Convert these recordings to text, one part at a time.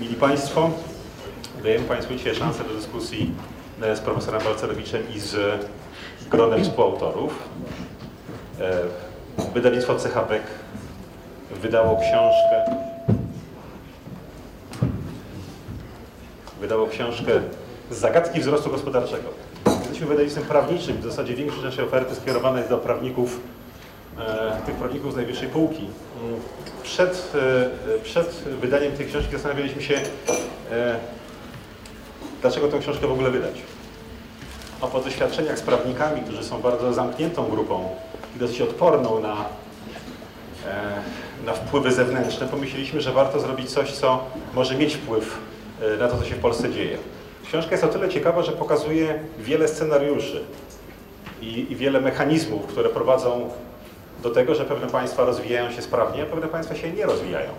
Mili Państwo, dajemy Państwu dzisiaj szansę do dyskusji e, z profesorem Balcerowiczem i z gronem współautorów. E, Wydawnictwo CHBEK wydało książkę wydało książkę Zagadki wzrostu gospodarczego. Jesteśmy wydawnictwem prawniczym, w zasadzie większość naszej oferty skierowana jest do prawników, tych prawników z najwyższej półki. Przed, e, przed wydaniem tej książki zastanawialiśmy się, e, dlaczego tę książkę w ogóle wydać. A po doświadczeniach z prawnikami, którzy są bardzo zamkniętą grupą i dosyć odporną na, e, na wpływy zewnętrzne, pomyśleliśmy, że warto zrobić coś, co może mieć wpływ e, na to, co się w Polsce dzieje. Książka jest o tyle ciekawa, że pokazuje wiele scenariuszy i, i wiele mechanizmów, które prowadzą do tego, że pewne państwa rozwijają się sprawnie, a pewne państwa się nie rozwijają.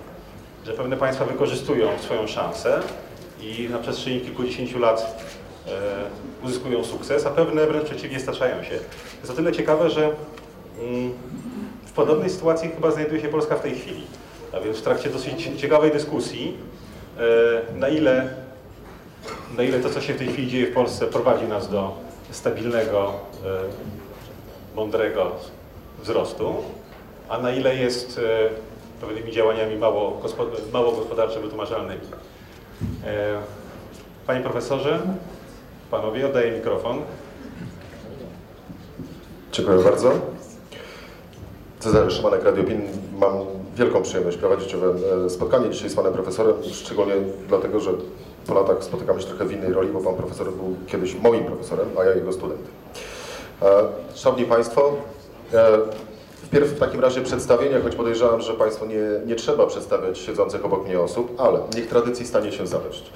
Że pewne państwa wykorzystują swoją szansę i na przestrzeni kilkudziesięciu lat e, uzyskują sukces, a pewne wręcz przeciwnie staczają się. Jest o tyle ciekawe, że mm, w podobnej sytuacji chyba znajduje się Polska w tej chwili. A więc w trakcie dosyć ciekawej dyskusji, e, na ile, na ile to, co się w tej chwili dzieje w Polsce, prowadzi nas do stabilnego, e, mądrego wzrostu, a na ile jest e, pewnymi działaniami mało, gospod- mało gospodarczo wytłumaczalnymi. E, Panie profesorze, panowie, oddaję mikrofon. Dziękuję bardzo. Cezary Szymanek, Radio PIN. Mam wielką przyjemność prowadzić owe e, spotkanie dzisiaj z panem profesorem, szczególnie dlatego, że po latach spotykamy się trochę w innej roli, bo pan profesor był kiedyś moim profesorem, a ja jego studentem. Szanowni Państwo, wpierw w takim razie przedstawienie, choć podejrzewam, że Państwu nie, nie trzeba przedstawiać siedzących obok mnie osób, ale niech tradycji stanie się zadość.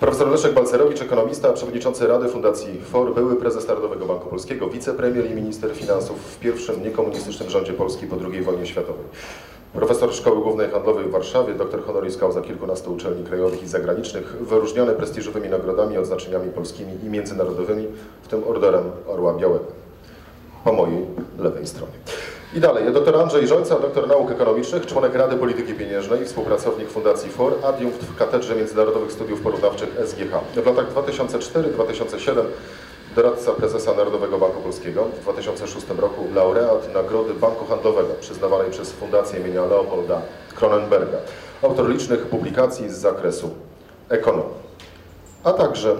Profesor Leszek Balcerowicz, ekonomista, przewodniczący Rady Fundacji FOR, były prezes Narodowego Banku Polskiego, wicepremier i minister finansów w pierwszym niekomunistycznym rządzie Polski po II wojnie światowej. Profesor Szkoły Głównej Handlowej w Warszawie, doktor honoris causa kilkunastu uczelni krajowych i zagranicznych, wyróżniony prestiżowymi nagrodami, odznaczeniami polskimi i międzynarodowymi, w tym Orderem Orła Białego. Po mojej lewej stronie. I dalej, dr Andrzej Żońca, doktor nauk ekonomicznych, członek Rady Polityki Pieniężnej, współpracownik Fundacji FOR, adiunkt w Katedrze Międzynarodowych Studiów Porównawczych SGH. W latach 2004-2007 doradca prezesa Narodowego Banku Polskiego. W 2006 roku laureat Nagrody Banku Handlowego przyznawanej przez Fundację imienia Leopolda Kronenberga. Autor licznych publikacji z zakresu ekonomii. A także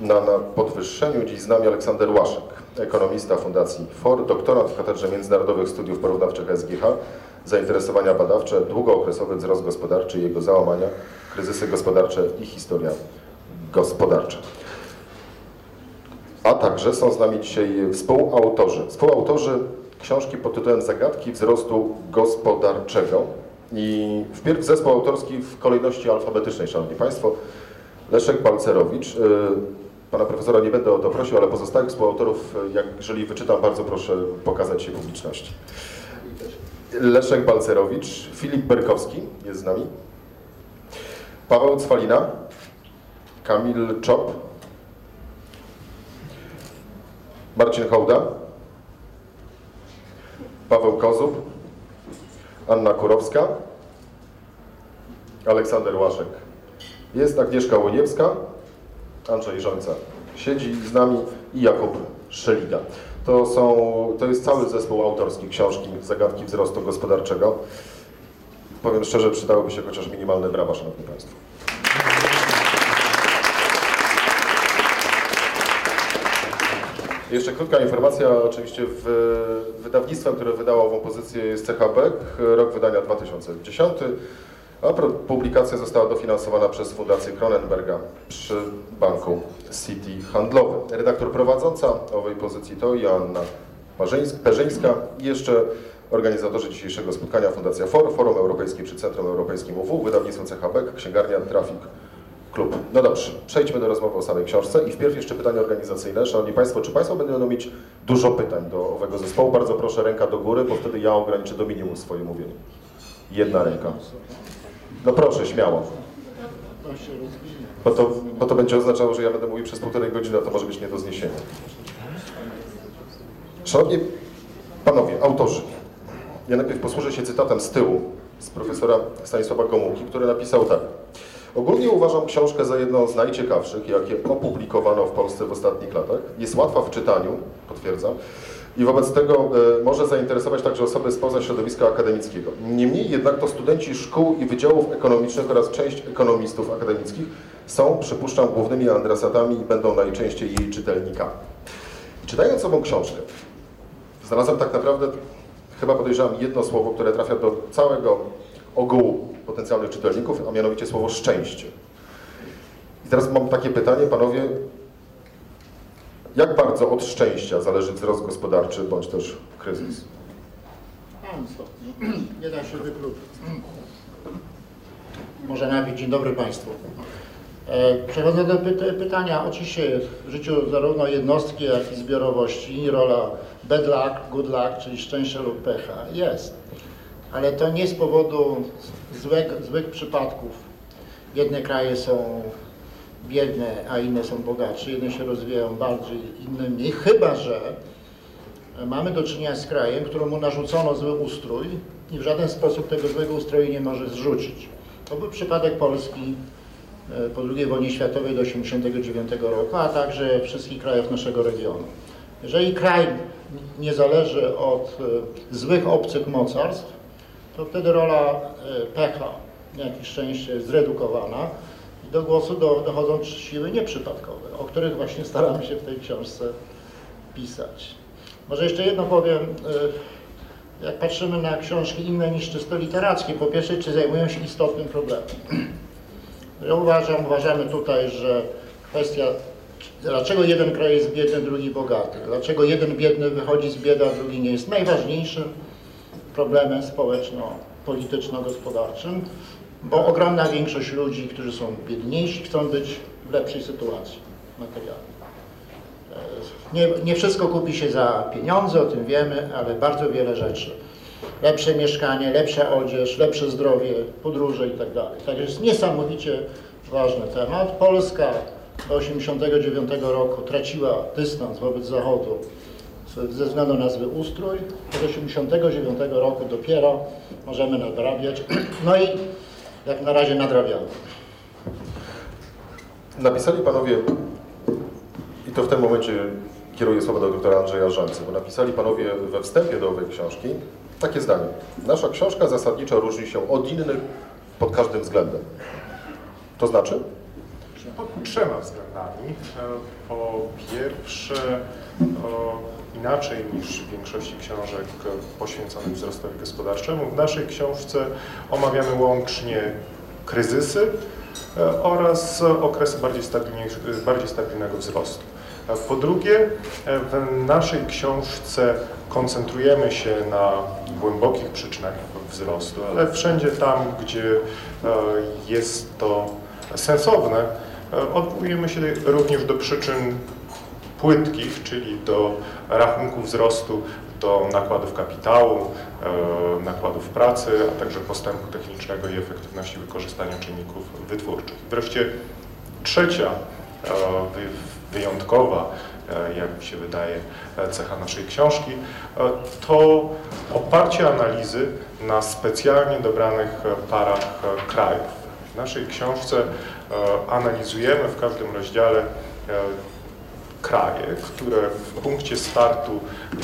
na, na podwyższeniu dziś z nami Aleksander Łaszek, ekonomista Fundacji FOR, doktorant w Katedrze Międzynarodowych Studiów Porównawczych SGH, zainteresowania badawcze, długookresowy wzrost gospodarczy i jego załamania, kryzysy gospodarcze i historia gospodarcza. A także są z nami dzisiaj współautorzy. Współautorzy książki pod tytułem Zagadki wzrostu gospodarczego. I wpierw zespół autorski w kolejności alfabetycznej, Szanowni Państwo. Leszek Balcerowicz. Pana profesora nie będę o to prosił, ale pozostałych współautorów, y, jak, jeżeli wyczytam, bardzo proszę pokazać się publiczności. Leszek Balcerowicz, Filip Berkowski jest z nami, Paweł Cwalina, Kamil Czop, Marcin Hołda, Paweł Kozub, Anna Kurowska, Aleksander Łaszek. Jest Agnieszka Łoniewska, Andrzej Żońca siedzi z nami i Jakub Szeliga. To, są, to jest cały zespół autorski książki Zagadki wzrostu gospodarczego. Powiem szczerze, przydałyby się chociaż minimalne brawa, Szanowni Państwo. Jeszcze krótka informacja, oczywiście w, wydawnictwem, które wydało ową pozycję jest CHBEK, rok wydania 2010, a publikacja została dofinansowana przez Fundację Kronenberga przy banku City Handlowy. Redaktor prowadząca owej pozycji to Joanna Perzyńska i jeszcze organizatorzy dzisiejszego spotkania Fundacja FOR, Forum Europejskie przy Centrum Europejskim UW, wydawnictwo CHBEK, księgarnia Trafik Klub. No dobrze, przejdźmy do rozmowy o samej książce i wpierw jeszcze pytanie organizacyjne. Szanowni Państwo, czy Państwo będą mieć dużo pytań do owego zespołu? Bardzo proszę ręka do góry, bo wtedy ja ograniczę do minimum swoje mówienie. Jedna ręka. No proszę, śmiało. Bo to, bo to będzie oznaczało, że ja będę mówił przez półtorej godziny, a to może być nie do zniesienia. Szanowni Panowie, autorzy, ja najpierw posłużę się cytatem z tyłu, z profesora Stanisława Gomułki, który napisał tak. Ogólnie uważam książkę za jedną z najciekawszych, jakie opublikowano w Polsce w ostatnich latach. Jest łatwa w czytaniu, potwierdzam, i wobec tego e, może zainteresować także osoby spoza środowiska akademickiego. Niemniej jednak to studenci szkół i wydziałów ekonomicznych oraz część ekonomistów akademickich są, przypuszczam, głównymi adresatami i będą najczęściej jej czytelnikami. Czytając ową książkę, znalazłem tak naprawdę, chyba podejrzewam, jedno słowo, które trafia do całego ogółu potencjalnych czytelników, a mianowicie słowo szczęście. I teraz mam takie pytanie, panowie, jak bardzo od szczęścia zależy wzrost gospodarczy bądź też kryzys? Nie da się wykluczyć. Może najpierw dzień dobry Państwu. E, Przechodzę do pyta pytania. Oczywiście w życiu zarówno jednostki, jak i zbiorowości rola bad luck, good luck, czyli szczęścia lub pecha jest. Ale to nie z powodu złych, złych przypadków. Jedne kraje są biedne, a inne są bogatsze. Jedne się rozwijają bardziej, inne mniej. Chyba, że mamy do czynienia z krajem, któremu narzucono zły ustrój i w żaden sposób tego złego ustroju nie może zrzucić. To był przypadek Polski e, po II wojnie światowej do 1989 roku, a także wszystkich krajów naszego regionu. Jeżeli kraj nie zależy od e, złych obcych mocarstw, to wtedy rola e, pecha, jak i szczęście jest zredukowana do głosu do, dochodzą siły nieprzypadkowe, o których właśnie staramy się w tej książce pisać. Może jeszcze jedno powiem, y, jak patrzymy na książki inne niż czysto literackie, po pierwsze, czy zajmują się istotnym problemem. Ja uważam, uważamy tutaj, że kwestia, dlaczego jeden kraj jest biedny, drugi bogaty, dlaczego jeden biedny wychodzi z biedy, a drugi nie jest najważniejszym problemem społeczno-polityczno-gospodarczym, bo ogromna większość ludzi, którzy są biedniejsi, chcą być w lepszej sytuacji materialnej. Nie, nie wszystko kupi się za pieniądze, o tym wiemy, ale bardzo wiele rzeczy. Lepsze mieszkanie, lepsza odzież, lepsze zdrowie, podróże i tak dalej. Także jest niesamowicie ważny temat. Polska do 1989 roku traciła dystans wobec Zachodu ze względu na zły ustrój. Od 1989 roku dopiero możemy nadrabiać. No i jak na razie nadrabiamy. Napisali panowie, i to w tym momencie kieruję słowa do doktora Andrzeja Rzęcy, bo napisali panowie we wstępie do owej książki takie zdanie. Nasza książka zasadniczo różni się od innych pod każdym względem. To znaczy? Pod trzema względami. E, Po pierwsze, o, inaczej niż w większości książek poświęconych wzrostowi gospodarczemu, w naszej książce omawiamy łącznie kryzysy e, oraz okresy bardziej, bardziej stabilnego wzrostu. E, Po drugie, e, w naszej książce koncentrujemy się na głębokich przyczynach wzrostu, ale wszędzie tam, gdzie jest to sensowne, odwołujemy się również do przyczyn płytkich, czyli do rachunku wzrostu, do nakładów kapitału, e, nakładów pracy, a także postępu technicznego i efektywności wykorzystania czynników wytwórczych. Wreszcie trzecia e, wy- wyjątkowa, e, jak mi się wydaje, cecha naszej książki, to oparcie analizy na specjalnie dobranych parach krajów. W naszej książce analizujemy w każdym rozdziale kraje, które w punkcie startu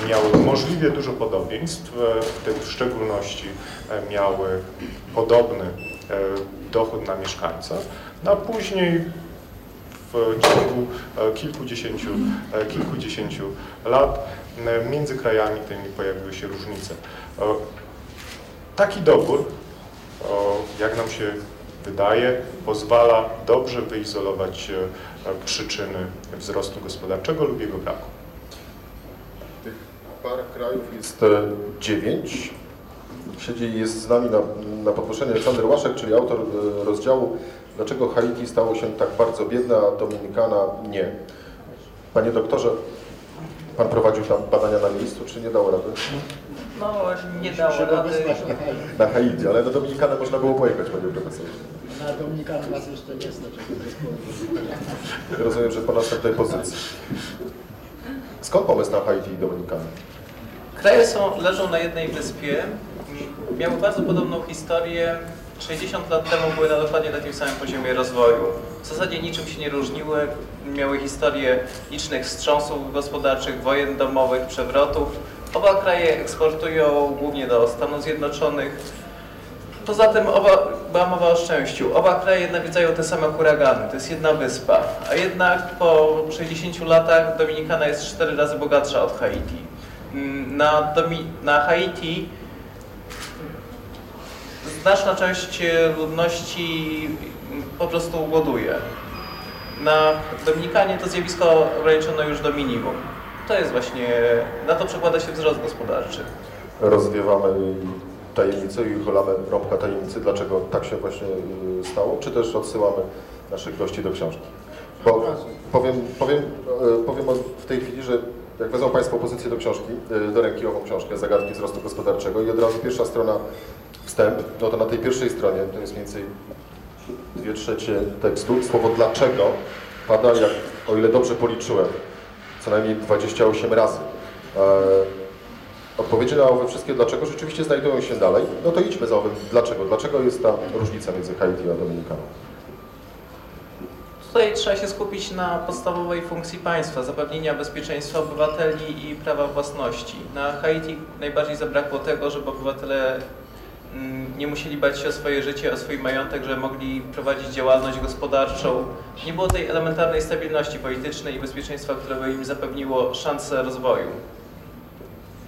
miały możliwie dużo podobieństw, e, w tym w szczególności e, miały podobny e, dochód na mieszkańca, no a później w ciągu kilkudziesięciu, kilkudziesięciu lat między krajami tymi pojawiły się różnice. Taki dobór, jak nam się wydaje, pozwala dobrze wyizolować e, przyczyny wzrostu gospodarczego lub jego braku. Tych par krajów jest e, dziewięć. Siedzi jest z nami na, na podproszeniu Aleksander Łaszek, czyli autor e, rozdziału Dlaczego Haiti stało się tak bardzo biedne, a Dominikana nie. Panie doktorze, pan prowadził tam badania na miejscu, czy nie dało rady? No, nie dało rady. na Haiti. Ale na Dominikanę można było pojechać, panie profesorze. Na Dominikanę nas jeszcze nie stać. Rozumiem, że po następnej pozycji. Skąd pomysł na Haiti i Dominikanę? Kraje są, leżą na jednej wyspie, miały bardzo podobną historię 60 lat temu były na dokładnie takim samym poziomie rozwoju. W zasadzie niczym się nie różniły, miały historię licznych wstrząsów gospodarczych, wojen domowych, przewrotów. Oba kraje eksportują głównie do Stanów Zjednoczonych. Poza tym oba, była mowa o szczęściu. Oba kraje nawiedzają te same huragany. To jest jedna wyspa. A jednak po 60 latach Dominikana jest cztery razy bogatsza od Haiti. Mm, Na, na Haiti znaczna część e, ludności po prostu głoduje. Na Dominikanie to zjawisko ograniczono już do minimum. To jest właśnie, na to przekłada się wzrost gospodarczy. rozwiewamy tajemnicę i uchylamy rąbka tajemnicy, dlaczego tak się właśnie y, stało, czy też odsyłamy naszych gości do książki. Bo powiem, powiem, y, powiem w tej chwili, że jak wezmą Państwo pozycję do książki, y, do ręki ową książkę, Zagadki wzrostu gospodarczego i od razu pierwsza strona wstęp, no to na tej pierwszej stronie, to jest mniej więcej dwie trzecie tekstu, słowo dlaczego pada, jak, o ile dobrze policzyłem, co najmniej 28 razy. E, Odpowiedzi na owe wszystkie dlaczego rzeczywiście znajdują się dalej. No to idźmy za owym dlaczego. Dlaczego jest ta różnica między Haiti a Dominikaną? Tutaj trzeba się skupić na podstawowej funkcji państwa, zapewnienia bezpieczeństwa obywateli i prawa własności. Na Haiti najbardziej zabrakło tego, żeby obywatele mm, nie musieli bać się o swoje życie, o swój majątek, że mogli prowadzić działalność gospodarczą. Nie było tej elementarnej stabilności politycznej i bezpieczeństwa, które by im zapewniło szansę rozwoju.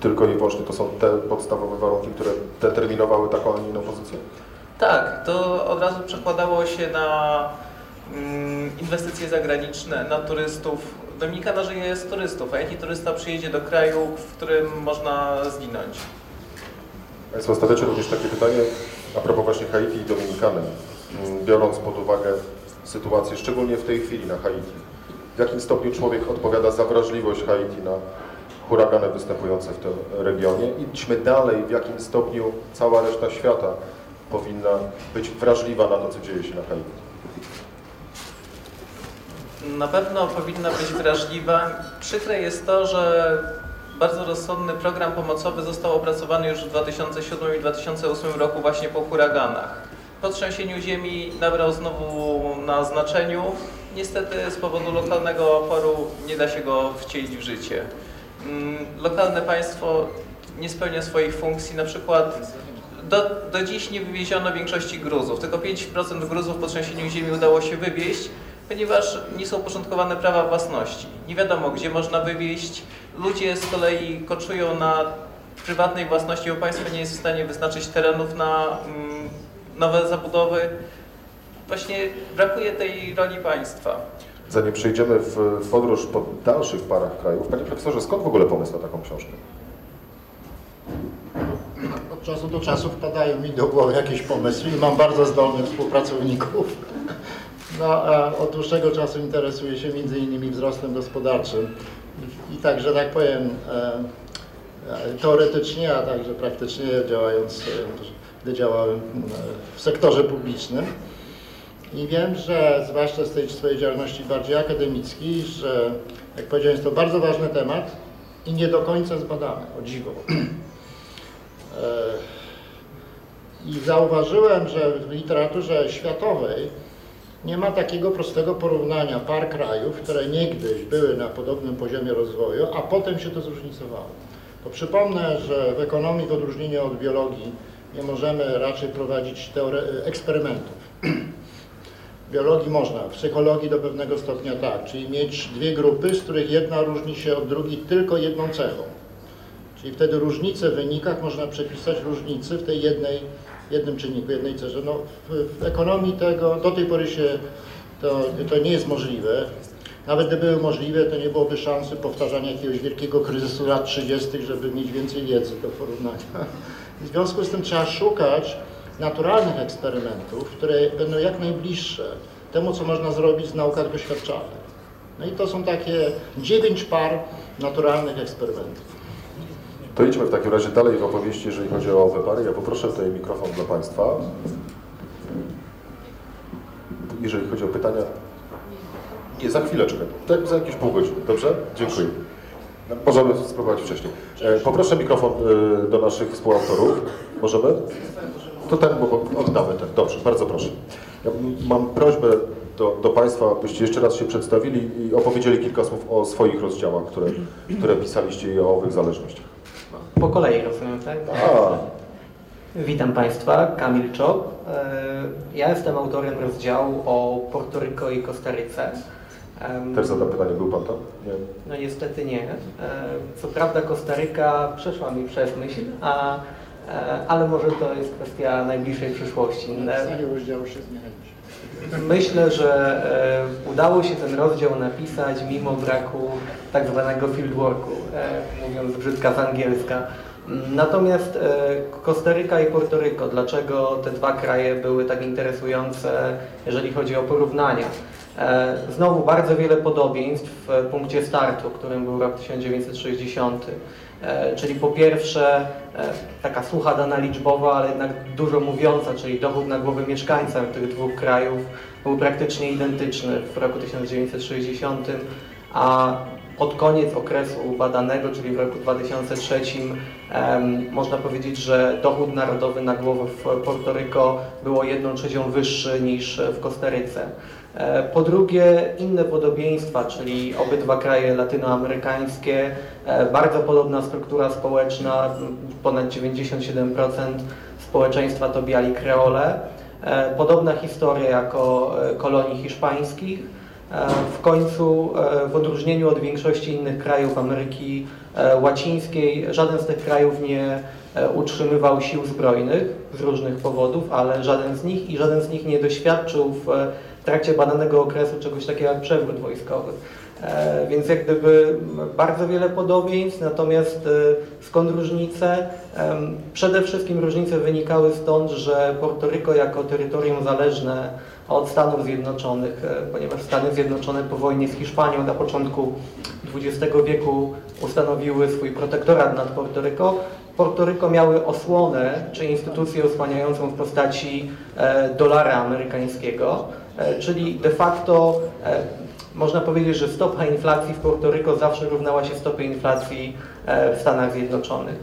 Tylko i wyłącznie to są te podstawowe warunki, które determinowały taką, a nie inną pozycję? Tak, to od razu przekładało się na inwestycje zagraniczne, na turystów. Dominikana żyje z turystów, a jaki turysta przyjedzie do kraju, w którym można zginąć? Państwo stawiacie również takie pytanie a propos właśnie Haiti i Dominikany, Mm, biorąc pod uwagę sytuację, szczególnie w tej chwili na Haiti. W jakim stopniu człowiek odpowiada za wrażliwość Haiti na huragany występujące w tym regionie? Idźmy dalej, w jakim stopniu cała reszta świata powinna być wrażliwa na to, co dzieje się na Haiti. Na pewno powinna być wrażliwa. Przykre jest to, że bardzo rozsądny program pomocowy został opracowany już w 2007 i 2008 roku właśnie po huraganach. Po trzęsieniu ziemi nabrał znowu na znaczeniu. Niestety z powodu lokalnego oporu nie da się go wcielić w życie. Mm, Lokalne państwo nie spełnia swoich funkcji, na przykład do, do dziś nie wywieziono większości gruzów, tylko 5% gruzów po trzęsieniu ziemi udało się wywieźć, ponieważ nie są uporządkowane prawa własności. Nie wiadomo, gdzie można wywieźć. Ludzie z kolei koczują na prywatnej własności, bo państwo nie jest w stanie wyznaczyć terenów na mm, nowe zabudowy. Właśnie brakuje tej roli państwa. Zanim przejdziemy w w podróż po dalszych parach krajów, Panie Profesorze, skąd w ogóle pomysł na taką książkę? Od czasu do czasu wpadają mi do głowy jakieś pomysły i mam bardzo zdolnych współpracowników. No, od dłuższego czasu interesuję się między innymi wzrostem gospodarczym i, i tak, powiem, e, e, teoretycznie, a także praktycznie działając, gdy działałem e, w sektorze publicznym. I wiem, że zwłaszcza z tej swojej działalności bardziej akademickiej, że jak powiedziałem, jest to bardzo ważny temat i nie do końca zbadany, o dziwo. I zauważyłem, że w literaturze światowej nie ma takiego prostego porównania par krajów, które niegdyś były na podobnym poziomie rozwoju, a potem się to zróżnicowało. To przypomnę, że w ekonomii w odróżnieniu od biologii nie możemy raczej prowadzić eksperymentów. W biologii można, w psychologii do pewnego stopnia tak, czyli mieć dwie grupy, z których jedna różni się od drugiej tylko jedną cechą. Czyli wtedy różnice w wynikach można przepisać różnicy w tej jednej, jednym czynniku, jednej cerze. No, w, w ekonomii tego do tej pory się to, to nie jest możliwe. Nawet gdyby były możliwe, to nie byłoby szansy powtarzania jakiegoś wielkiego kryzysu lat 30., żeby mieć więcej wiedzy do porównania. W związku z tym trzeba szukać naturalnych eksperymentów, które będą jak najbliższe temu, co można zrobić w naukach doświadczalnych. No i to są takie dziewięć par naturalnych eksperymentów. To idźmy w takim razie dalej w opowieści, jeżeli chodzi o wypary. Ja poproszę tutaj mikrofon dla Państwa. Jeżeli chodzi o pytania. Nie, za chwileczkę. Tak, za jakieś pół godziny. Dobrze? Dziękuję. Możemy spróbować wcześniej. E, Poproszę mikrofon e, do naszych współautorów. Możemy? to ten, bo oddamy ten. Dobrze, bardzo proszę. Ja mam prośbę do, do Państwa, abyście jeszcze raz się przedstawili i opowiedzieli kilka słów o swoich rozdziałach, które, które pisaliście i o owych zależnościach. Po kolei rozumiem, tak? A, Witam Państwa, Kamil Czop. E, Ja jestem autorem rozdziału o Portoryko i Kostaryce. Też zadam pytanie, był Pan tam? Nie. No niestety nie. E, Co prawda Kostaryka przeszła mi przez myśl, a, e, ale może to jest kwestia najbliższej przyszłości. E, Napisanie rozdziału się zniechęci. Myślę, że e, udało się ten rozdział napisać mimo braku tak zwanego fieldworku, e, mówiąc brzydka z angielska. Natomiast e, Kostaryka i Portoryko, dlaczego te dwa kraje były tak interesujące, jeżeli chodzi o porównania? Znowu bardzo wiele podobieństw w punkcie startu, którym był rok 1960. E, Czyli po pierwsze e, taka sucha dana liczbowa, ale jednak dużo mówiąca, czyli dochód na głowę mieszkańca tych dwóch krajów był praktycznie identyczny w roku 1960, a pod koniec okresu badanego, czyli w roku 2003, em, można powiedzieć, że dochód narodowy na głowę w Portoryko było 1 trzecią wyższy niż w Kostaryce. E, Po drugie, inne podobieństwa, czyli obydwa kraje latynoamerykańskie, e, bardzo podobna struktura społeczna, ponad 97% społeczeństwa to biali kreole. E, Podobna historia jako kolonii hiszpańskich. W końcu, w odróżnieniu od większości innych krajów Ameryki Łacińskiej, żaden z tych krajów nie utrzymywał sił zbrojnych z różnych powodów, ale żaden z nich i żaden z nich nie doświadczył w e, trakcie badanego okresu czegoś takiego jak przewrót wojskowy. E, Więc jak gdyby bardzo wiele podobieństw, natomiast e, skąd różnice? Em, Przede wszystkim różnice wynikały stąd, że Portoryko jako terytorium zależne od Stanów Zjednoczonych, e, ponieważ Stany Zjednoczone po wojnie z Hiszpanią na początku XX wieku ustanowiły swój protektorat nad Portoryko. Portoryko miały osłonę, czy instytucję osłaniającą w postaci e, dolara amerykańskiego, e, czyli de facto e, można powiedzieć, że stopa inflacji w Portoryko zawsze równała się stopie inflacji e, w Stanach Zjednoczonych.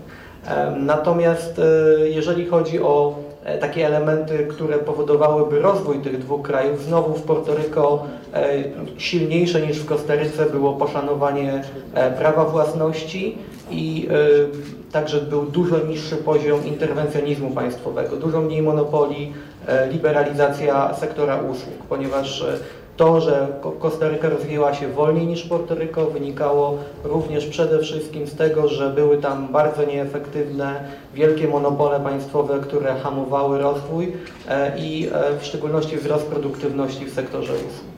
E, Natomiast e, jeżeli chodzi o e, takie elementy, które powodowałyby rozwój tych dwóch krajów, znowu w Portoryko e, silniejsze niż w Kostaryce było poszanowanie e, prawa własności i e, także był dużo niższy poziom interwencjonizmu państwowego, dużo mniej monopoli, e, liberalizacja sektora usług, ponieważ e, to, że Ko- Kostaryka rozwijała się wolniej niż Portoryko wynikało również przede wszystkim z tego, że były tam bardzo nieefektywne, wielkie monopole państwowe, które hamowały rozwój e, i e, w szczególności wzrost produktywności w sektorze usług.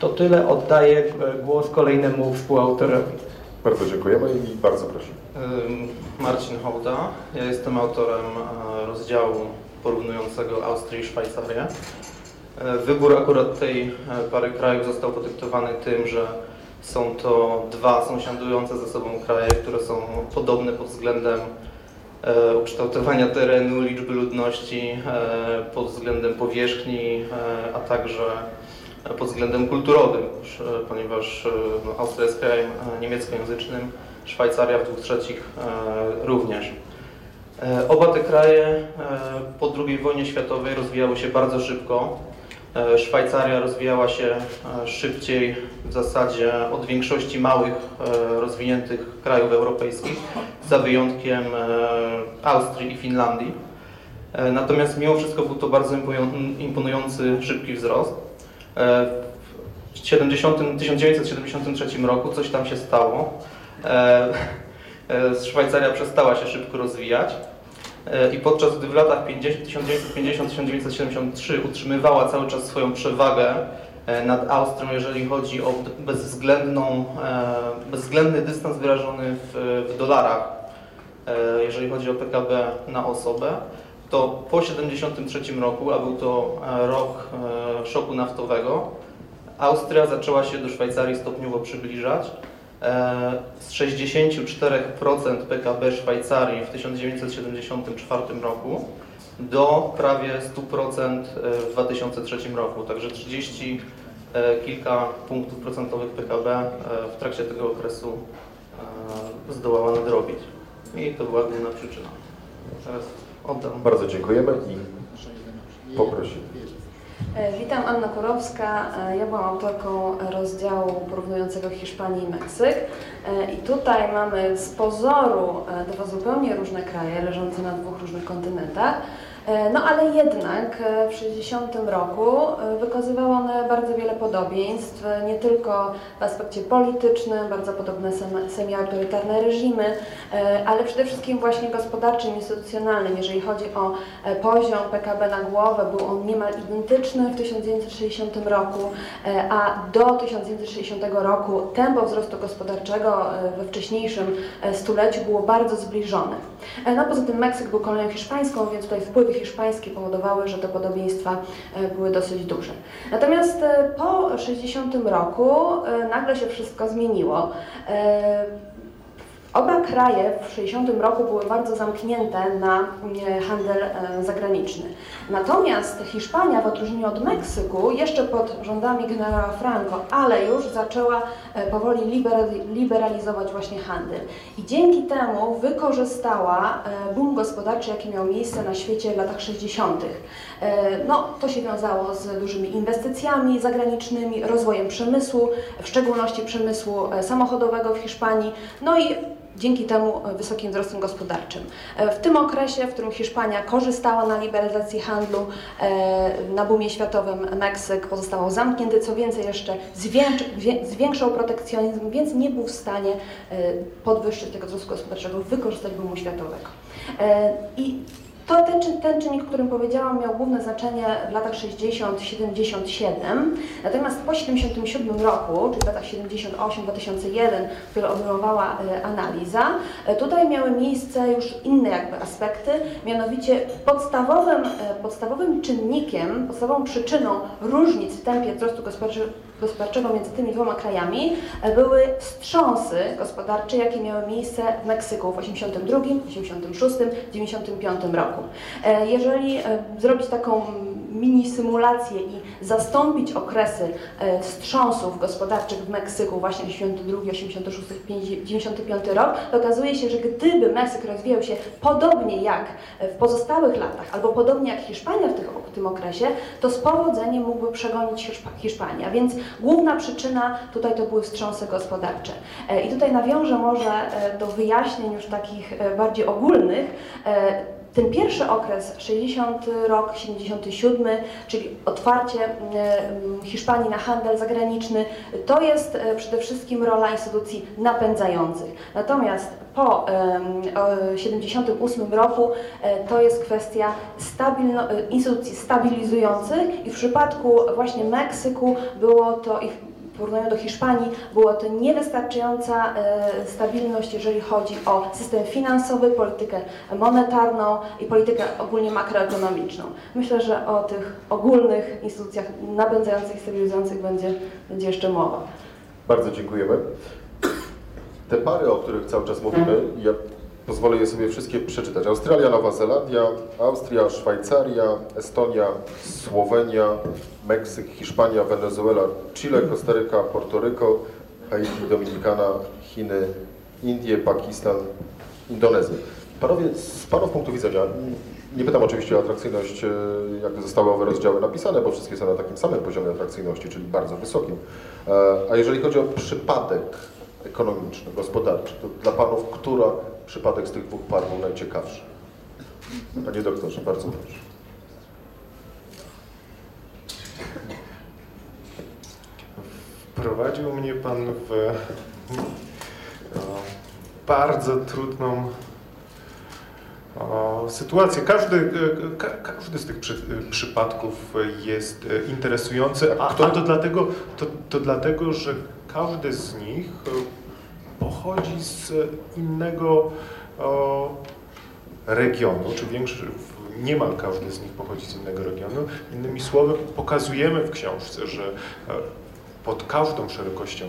To tyle, oddaję e, głos kolejnemu współautorowi. Bardzo dziękujemy i bardzo. Ym, Marcin Hołda. Ja jestem autorem e, rozdziału porównującego Austrię i Szwajcarię. E, Wybór akurat tej e, pary krajów został podyktowany tym, że są to dwa sąsiadujące ze sobą kraje, które są podobne pod względem e, ukształtowania terenu, liczby ludności, pod względem powierzchni, a także pod względem kulturowym, ponieważ no, Austria jest krajem niemieckojęzycznym, Szwajcaria w dwóch trzecich również. E, Oba te kraje e, po II wojnie światowej rozwijały się bardzo szybko. E, Szwajcaria rozwijała się szybciej w zasadzie od większości małych rozwiniętych krajów europejskich, za wyjątkiem Austrii i Finlandii. Natomiast mimo wszystko był to bardzo imponują- imponujący, szybki wzrost. W 70, 1973 roku coś tam się stało. E, Szwajcaria przestała się szybko rozwijać e, i podczas gdy w latach 50 1950-1973 utrzymywała cały czas swoją przewagę e, nad Austrią, jeżeli chodzi o bezwzględną, bezwzględny dystans wyrażony w, w dolarach, jeżeli chodzi o PKB na osobę, to po 1973 roku, a był to rok szoku naftowego, Austria zaczęła się do Szwajcarii stopniowo przybliżać. E, Z 64% PKB Szwajcarii w 1974 roku do prawie 100% w 2003 roku. Także 30 e, kilka punktów procentowych PKB e, w trakcie tego okresu e, zdołała nadrobić. I to była główna przyczyna. Zaraz oddam. Bardzo dziękujemy i poprosimy. E, Witam, Anna Kurowska. E, Ja byłam autorką rozdziału porównującego Hiszpanię i Meksyk. E, I tutaj mamy z pozoru dwa zupełnie różne kraje leżące na dwóch różnych kontynentach. E, No ale jednak e, w 60 roku e, wykazywały one bardzo wiele podobieństw, nie tylko w aspekcie politycznym, bardzo podobne sem- semi-autorytarne reżimy, ale przede wszystkim właśnie gospodarczym, instytucjonalnym. Jeżeli chodzi o poziom PKB na głowę, był on niemal identyczny w 1960 roku, a do 1960 roku tempo wzrostu gospodarczego we wcześniejszym stuleciu było bardzo zbliżone. E, No poza tym Meksyk był kolonią hiszpańską, więc tutaj wpływy hiszpańskie powodowały, że te podobieństwa e, były dosyć duże. Natomiast e, po 60 roku nagle się wszystko zmieniło. Oba kraje w 60 roku były bardzo zamknięte na e, handel e, zagraniczny. Natomiast Hiszpania, w odróżnieniu od Meksyku, jeszcze pod rządami generała Franco, ale już zaczęła e, powoli liberali- liberalizować właśnie handel. I dzięki temu wykorzystała boom gospodarczy, jaki miał miejsce na świecie w latach 60. E, No, to się wiązało z dużymi inwestycjami zagranicznymi, rozwojem przemysłu, w szczególności przemysłu e, samochodowego w Hiszpanii, no i dzięki temu e, wysokim wzrostem gospodarczym. W tym okresie, w którym Hiszpania korzystała na liberalizacji handlu, na boomie światowym Meksyk pozostawał zamknięty, co więcej jeszcze zwiększał protekcjonizm, więc nie był w stanie podwyższyć tego wzrostu gospodarczego, wykorzystać boomu światowego. I to ten, ten czynnik, o którym powiedziałam, miał główne znaczenie w latach 60-77. Natomiast po 77 roku, czyli w latach 78-2001, które obejmowała analiza, e, tutaj miały miejsce już inne jakby aspekty, mianowicie podstawowym, e, podstawowym czynnikiem, podstawową przyczyną różnic w tempie wzrostu gospodarczego gospodarczego między tymi dwoma krajami e, były wstrząsy gospodarcze, jakie miały miejsce w Meksyku w 82, 86, 95 roku. E, Jeżeli e, zrobić taką mini symulację i zastąpić okresy e, wstrząsów gospodarczych w Meksyku właśnie 82, 86, 95 rok, to okazuje się, że gdyby Meksyk rozwijał się podobnie jak w pozostałych latach, albo podobnie jak Hiszpania w, w tym okresie, to z powodzeniem mógłby przegonić Hiszpa, Hiszpanię. A Więc główna przyczyna tutaj to były wstrząsy gospodarcze. I tutaj nawiążę może do wyjaśnień już takich bardziej ogólnych. Ten pierwszy okres, 60 rok, 77, czyli otwarcie e, Hiszpanii na handel zagraniczny, to jest e, przede wszystkim rola instytucji napędzających. Natomiast po em, o 78 roku e, to jest kwestia instytucji stabilizujących i w przypadku właśnie Meksyku było to w porównaniu do Hiszpanii było to niewystarczająca e, stabilność, jeżeli chodzi o system finansowy, politykę monetarną i politykę ogólnie makroekonomiczną. Myślę, że o tych ogólnych instytucjach napędzających i stabilizujących będzie, będzie jeszcze mowa. Bardzo dziękujemy. Te pary, o których cały czas mówimy, ja pozwolę je sobie wszystkie przeczytać. Australia, Nowa Zelandia, Austria, Szwajcaria, Estonia, Słowenia, Meksyk, Hiszpania, Wenezuela, Chile, Kostaryka, Portoryko, Haiti, Dominikana, Chiny, Indie, Pakistan, Indonezja. Panowie, z Panów punktu widzenia, nie pytam oczywiście o atrakcyjność, e, jak zostały owe rozdziały napisane, bo wszystkie są na takim samym poziomie atrakcyjności, czyli bardzo wysokim. E, A jeżeli chodzi o przypadek ekonomiczny, gospodarczy, to dla Panów, która przypadek z tych dwóch par był najciekawszy? Panie doktorze, bardzo proszę. Wprowadził mnie Pan w e, bardzo trudną e, sytuację. Każdy, e, ka, każdy z tych przy, przypadków jest interesujący, a, a to, dlatego, to, to dlatego, że każdy z nich pochodzi z innego o, regionu, czy większy, niemal każdy z nich pochodzi z innego regionu. Innymi słowy, pokazujemy w książce, że pod każdą szerokością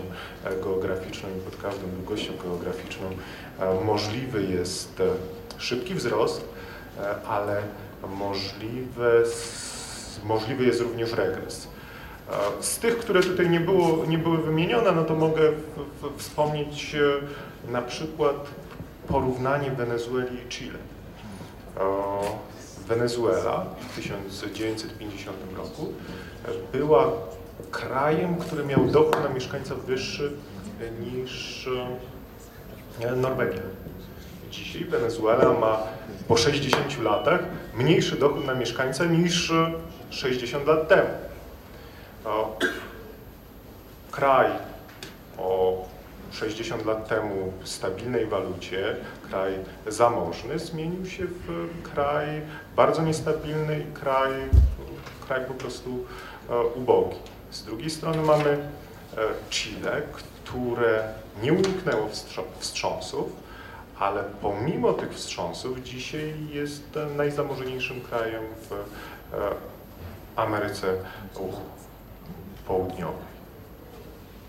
geograficzną i pod każdą długością geograficzną e, możliwy jest e, szybki wzrost, e, ale możliwe, s- możliwy jest również regres. Z tych, które tutaj nie, było, nie były wymienione, no to mogę wspomnieć na przykład porównanie Wenezueli i Chile. Wenezuela w 1950 roku była krajem, który miał dochód na mieszkańca wyższy niż e, Norwegia. Dzisiaj Wenezuela ma po 60 latach mniejszy dochód na mieszkańca niż 60 lat temu. O, kraj o 60 lat temu w stabilnej walucie, kraj zamożny, zmienił się w kraj bardzo niestabilny i kraj, kraj po prostu e, ubogi. Z drugiej strony mamy e, Chile, które nie uniknęło wstrząsów, ale pomimo tych wstrząsów dzisiaj jest najzamożniejszym krajem w e, Ameryce Południowej.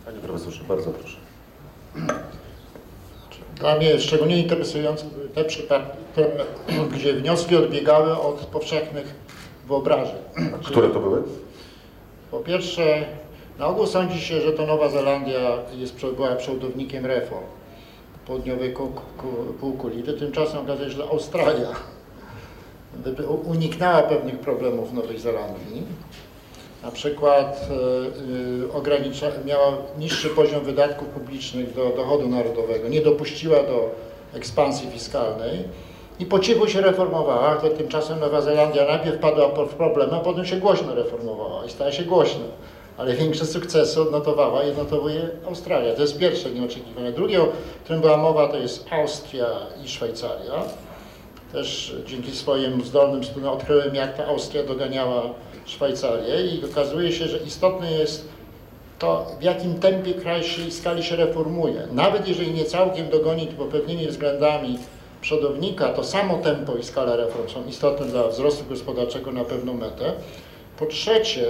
Panie profesorze, bardzo proszę. Dla mnie szczególnie interesujące były te przypadki, gdzie wnioski odbiegały od powszechnych wyobrażeń. Które to były? Po pierwsze, na ogół sądzi się, że to Nowa Zelandia jest, była przodownikiem reform południowej półkuli. Tymczasem okazuje się, że Australia uniknęła pewnych problemów w Nowej Zelandii. Na przykład e, ogranicza, miała niższy poziom wydatków publicznych do dochodu narodowego, nie dopuściła do ekspansji fiskalnej i po cichu się reformowała, to tymczasem Nowa Zelandia najpierw padła w problemy, a potem się głośno reformowała i stała się głośna. Ale większe sukcesy odnotowała i odnotowuje Australia. To jest pierwsze nieoczekiwane. Drugie, o którym była mowa, to jest Austria i Szwajcaria. Też dzięki swoim zdolnym studiom odkryłem, jak ta Austria doganiała Szwajcarię i okazuje się, że istotne jest to, w jakim tempie kraj się skali się reformuje. Nawet jeżeli nie całkiem dogoni, to pewnymi względami przodownika, to samo tempo i skala reform są istotne dla wzrostu gospodarczego na pewną metę. Po trzecie,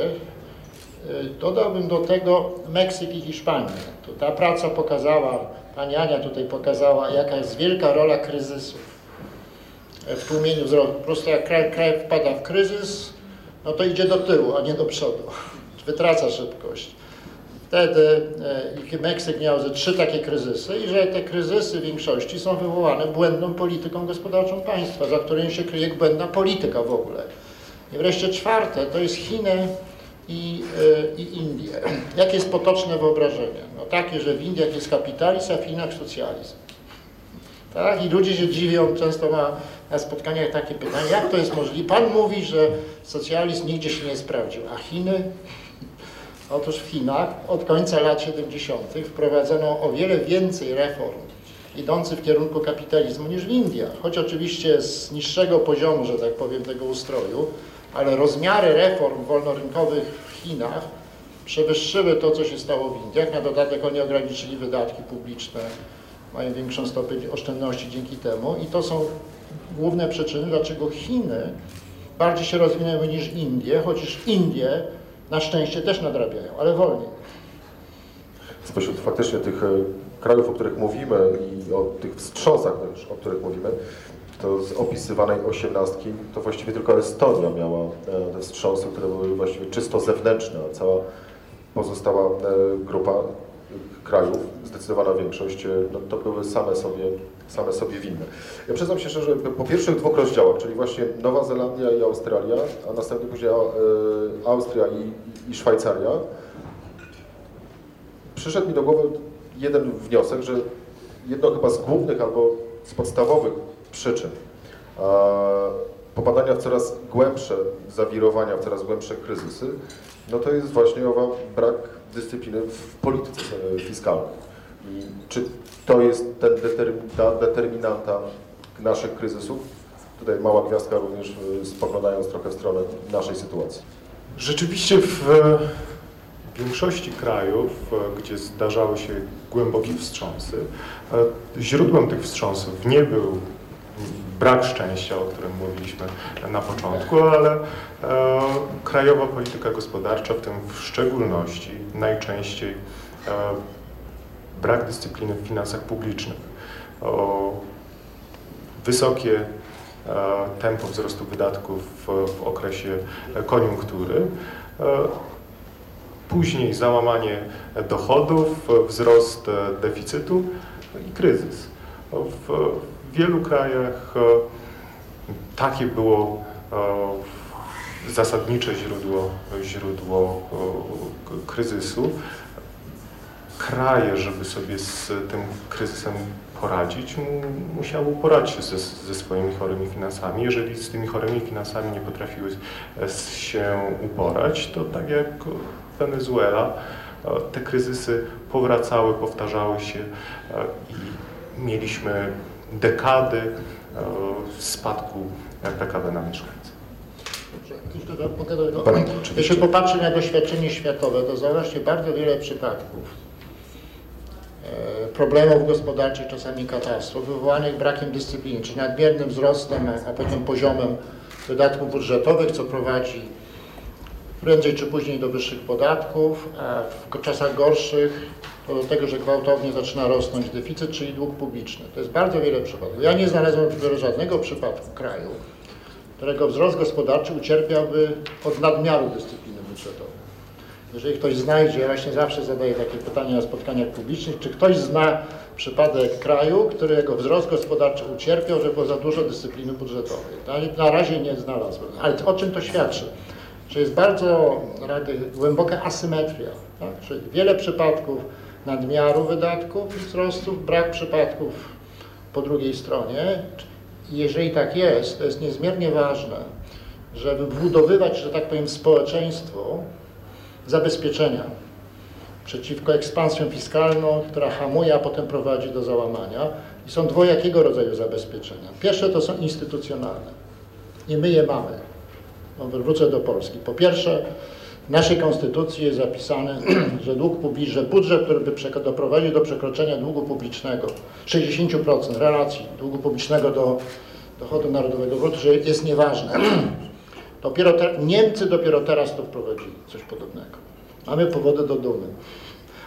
y, dodałbym do tego Meksyk i Hiszpanię. To ta praca pokazała, pani Ania tutaj pokazała, jaka jest wielka rola kryzysów w tłumieniu wzrostu. Po prostu jak kraj, kraj wpada w kryzys, no to idzie do tyłu, a nie do przodu. Wytraca szybkość. Wtedy e, Meksyk miał ze trzy takie kryzysy i że te kryzysy w większości są wywołane błędną polityką gospodarczą państwa, za którym się kryje błędna polityka w ogóle. I wreszcie czwarte to jest Chiny i, e, i Indie. Jakie jest potoczne wyobrażenie? No takie, że w Indiach jest kapitalizm, a w Chinach socjalizm. Tak? I ludzie się dziwią, często ma na spotkaniach takie pytanie, jak to jest możliwe? Pan mówi, że socjalizm nigdzie się nie sprawdził, a Chiny? Otóż w Chinach od końca lat 70. wprowadzono o wiele więcej reform idących w kierunku kapitalizmu niż w Indiach, choć oczywiście z niższego poziomu, że tak powiem, tego ustroju, ale rozmiary reform wolnorynkowych w Chinach przewyższyły to, co się stało w Indiach. Na dodatek oni ograniczyli wydatki publiczne, mają większą stopień oszczędności dzięki temu i to są główne przyczyny, dlaczego Chiny bardziej się rozwinęły niż Indie, chociaż Indie na szczęście też nadrabiają, ale wolniej. Spośród faktycznie tych e, krajów, o których mówimy i o tych wstrząsach też, o których mówimy, to z opisywanej osiemnastki, to właściwie tylko Estonia miała e, te wstrząsy, które były właściwie czysto zewnętrzne, a cała pozostała e, grupa krajów, zdecydowana większość, no, to były same sobie same sobie winne. Ja przyznam się szczerze, po pierwszych dwóch rozdziałach, czyli właśnie Nowa Zelandia i Australia, a następnie później e, Austria i, i Szwajcaria, przyszedł mi do głowy jeden wniosek, że jedno chyba z głównych albo z podstawowych przyczyn popadania w coraz głębsze zawirowania, w coraz głębsze kryzysy, no to jest właśnie owa brak dyscypliny w polityce fiskalnej. I czy to jest ten ta determinanta naszych kryzysów? Tutaj mała gwiazdka również y, spoglądając trochę w stronę naszej sytuacji. Rzeczywiście w większości krajów, e, gdzie zdarzały się głębokie wstrząsy, e, źródłem tych wstrząsów nie był brak szczęścia, o którym mówiliśmy na początku, ale e, krajowa polityka gospodarcza, w tym w szczególności najczęściej e, brak dyscypliny w finansach publicznych, o wysokie e, tempo wzrostu wydatków w, okresie koniunktury, e, później załamanie dochodów, wzrost deficytu i kryzys. W wielu krajach takie było e, zasadnicze źródło, źródło e, kryzysu. Kraje, żeby sobie z tym kryzysem poradzić, mu- musiały poradzić się ze, ze swoimi chorymi finansami. Jeżeli z tymi chorymi finansami nie potrafiły e, się uporać, to tak jak Wenezuela, e, te kryzysy powracały, powtarzały się e, i mieliśmy dekady e, spadku PKB na mieszkańca. Panie. Jeśli popatrzy na doświadczenie światowe, to zauważcie bardzo wiele przypadków e, problemów gospodarczych, czasami katastrof, wywołanych brakiem dyscypliny, czy nadmiernym wzrostem, a potem poziomem wydatków budżetowych, co prowadzi prędzej czy później do wyższych podatków, a w czasach gorszych to do tego, że gwałtownie zaczyna rosnąć deficyt, czyli dług publiczny. To jest bardzo wiele przypadków. Ja nie znalazłem żadnego przypadku kraju, którego wzrost gospodarczy ucierpiałby od nadmiaru dyscypliny budżetowej. Jeżeli ktoś znajdzie, ja właśnie zawsze zadaję takie pytania na spotkaniach publicznych, czy ktoś zna przypadek kraju, którego wzrost gospodarczy ucierpiał, że było za dużo dyscypliny budżetowej. Na- razie nie znalazłem. Ale o czym to świadczy? Że jest bardzo głęboka asymetria. Tak? Czyli wiele przypadków nadmiaru wydatków i wzrostów, brak przypadków po drugiej stronie. Jeżeli tak jest, to jest niezmiernie ważne, żeby wbudowywać, że tak powiem, społeczeństwo zabezpieczenia przeciwko ekspansjom fiskalną, która hamuje, a potem prowadzi do załamania. I są dwojakiego rodzaju zabezpieczenia. Pierwsze to są instytucjonalne i my je mamy. No, wrócę do Polski. Po pierwsze, w naszej konstytucji jest zapisane, że dług publiczny, że budżet, który by doprowadził do przekroczenia długu publicznego 60% relacji długu publicznego do dochodu narodowego brutto, że jest nieważne. Dopiero te, Niemcy dopiero teraz to wprowadzili, coś podobnego. Mamy powody do dumy.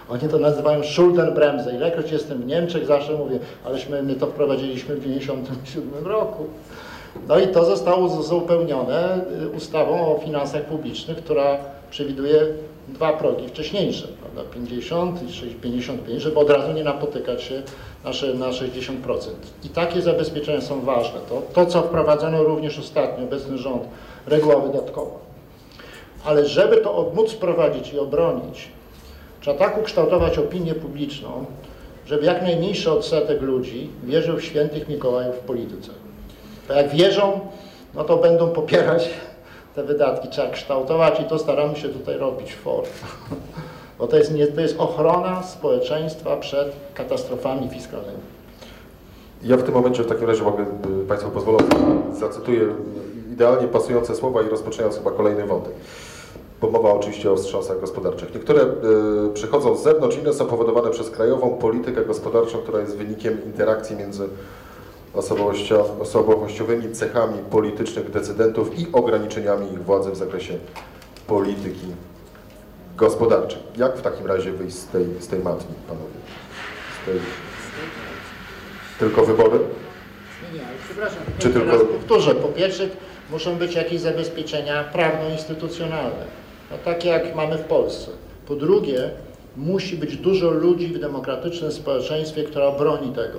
Oni to nazywają Schuldenbremse. Ilekroć jestem w Niemczech, zawsze mówię, aleśmy my to wprowadziliśmy w 1997 roku. No i to zostało uzupełnione y, ustawą o finansach publicznych, która przewiduje dwa progi wcześniejsze, prawda, 50 i 6 55, żeby od razu nie napotykać się na, na 60%. I takie zabezpieczenia są ważne. To, to, co wprowadzono również ostatnio, obecny rząd, reguła wydatkowa. Ale żeby to móc wprowadzić i obronić, trzeba tak ukształtować opinię publiczną, żeby jak najmniejszy odsetek ludzi wierzył w świętych Mikołajów w polityce. Bo jak wierzą, no to będą popierać te wydatki. Trzeba kształtować i to staramy się tutaj robić w. Bo to jest, nie, to jest ochrona społeczeństwa przed katastrofami fiskalnymi. Ja w tym momencie w takim razie mogę, y, Państwo pozwolą, zacytuję idealnie pasujące słowa i rozpoczynając chyba kolejny wątek. Bo mowa oczywiście o wstrząsach gospodarczych. Niektóre y, przychodzą z zewnątrz, inne są powodowane przez krajową politykę gospodarczą, która jest wynikiem interakcji między osobowościowymi cechami politycznych decydentów i ograniczeniami ich władzy w zakresie polityki gospodarczej. Jak w takim razie wyjść z tej, z tej matni, panowie? Z tej... Tylko wybory? Nie, nie, przepraszam, Czy tylko... powtórzę. Po pierwsze muszą być jakieś zabezpieczenia prawno-instytucjonalne, no, takie jak mamy w Polsce. Po drugie, musi być dużo ludzi w demokratycznym społeczeństwie, która broni tego.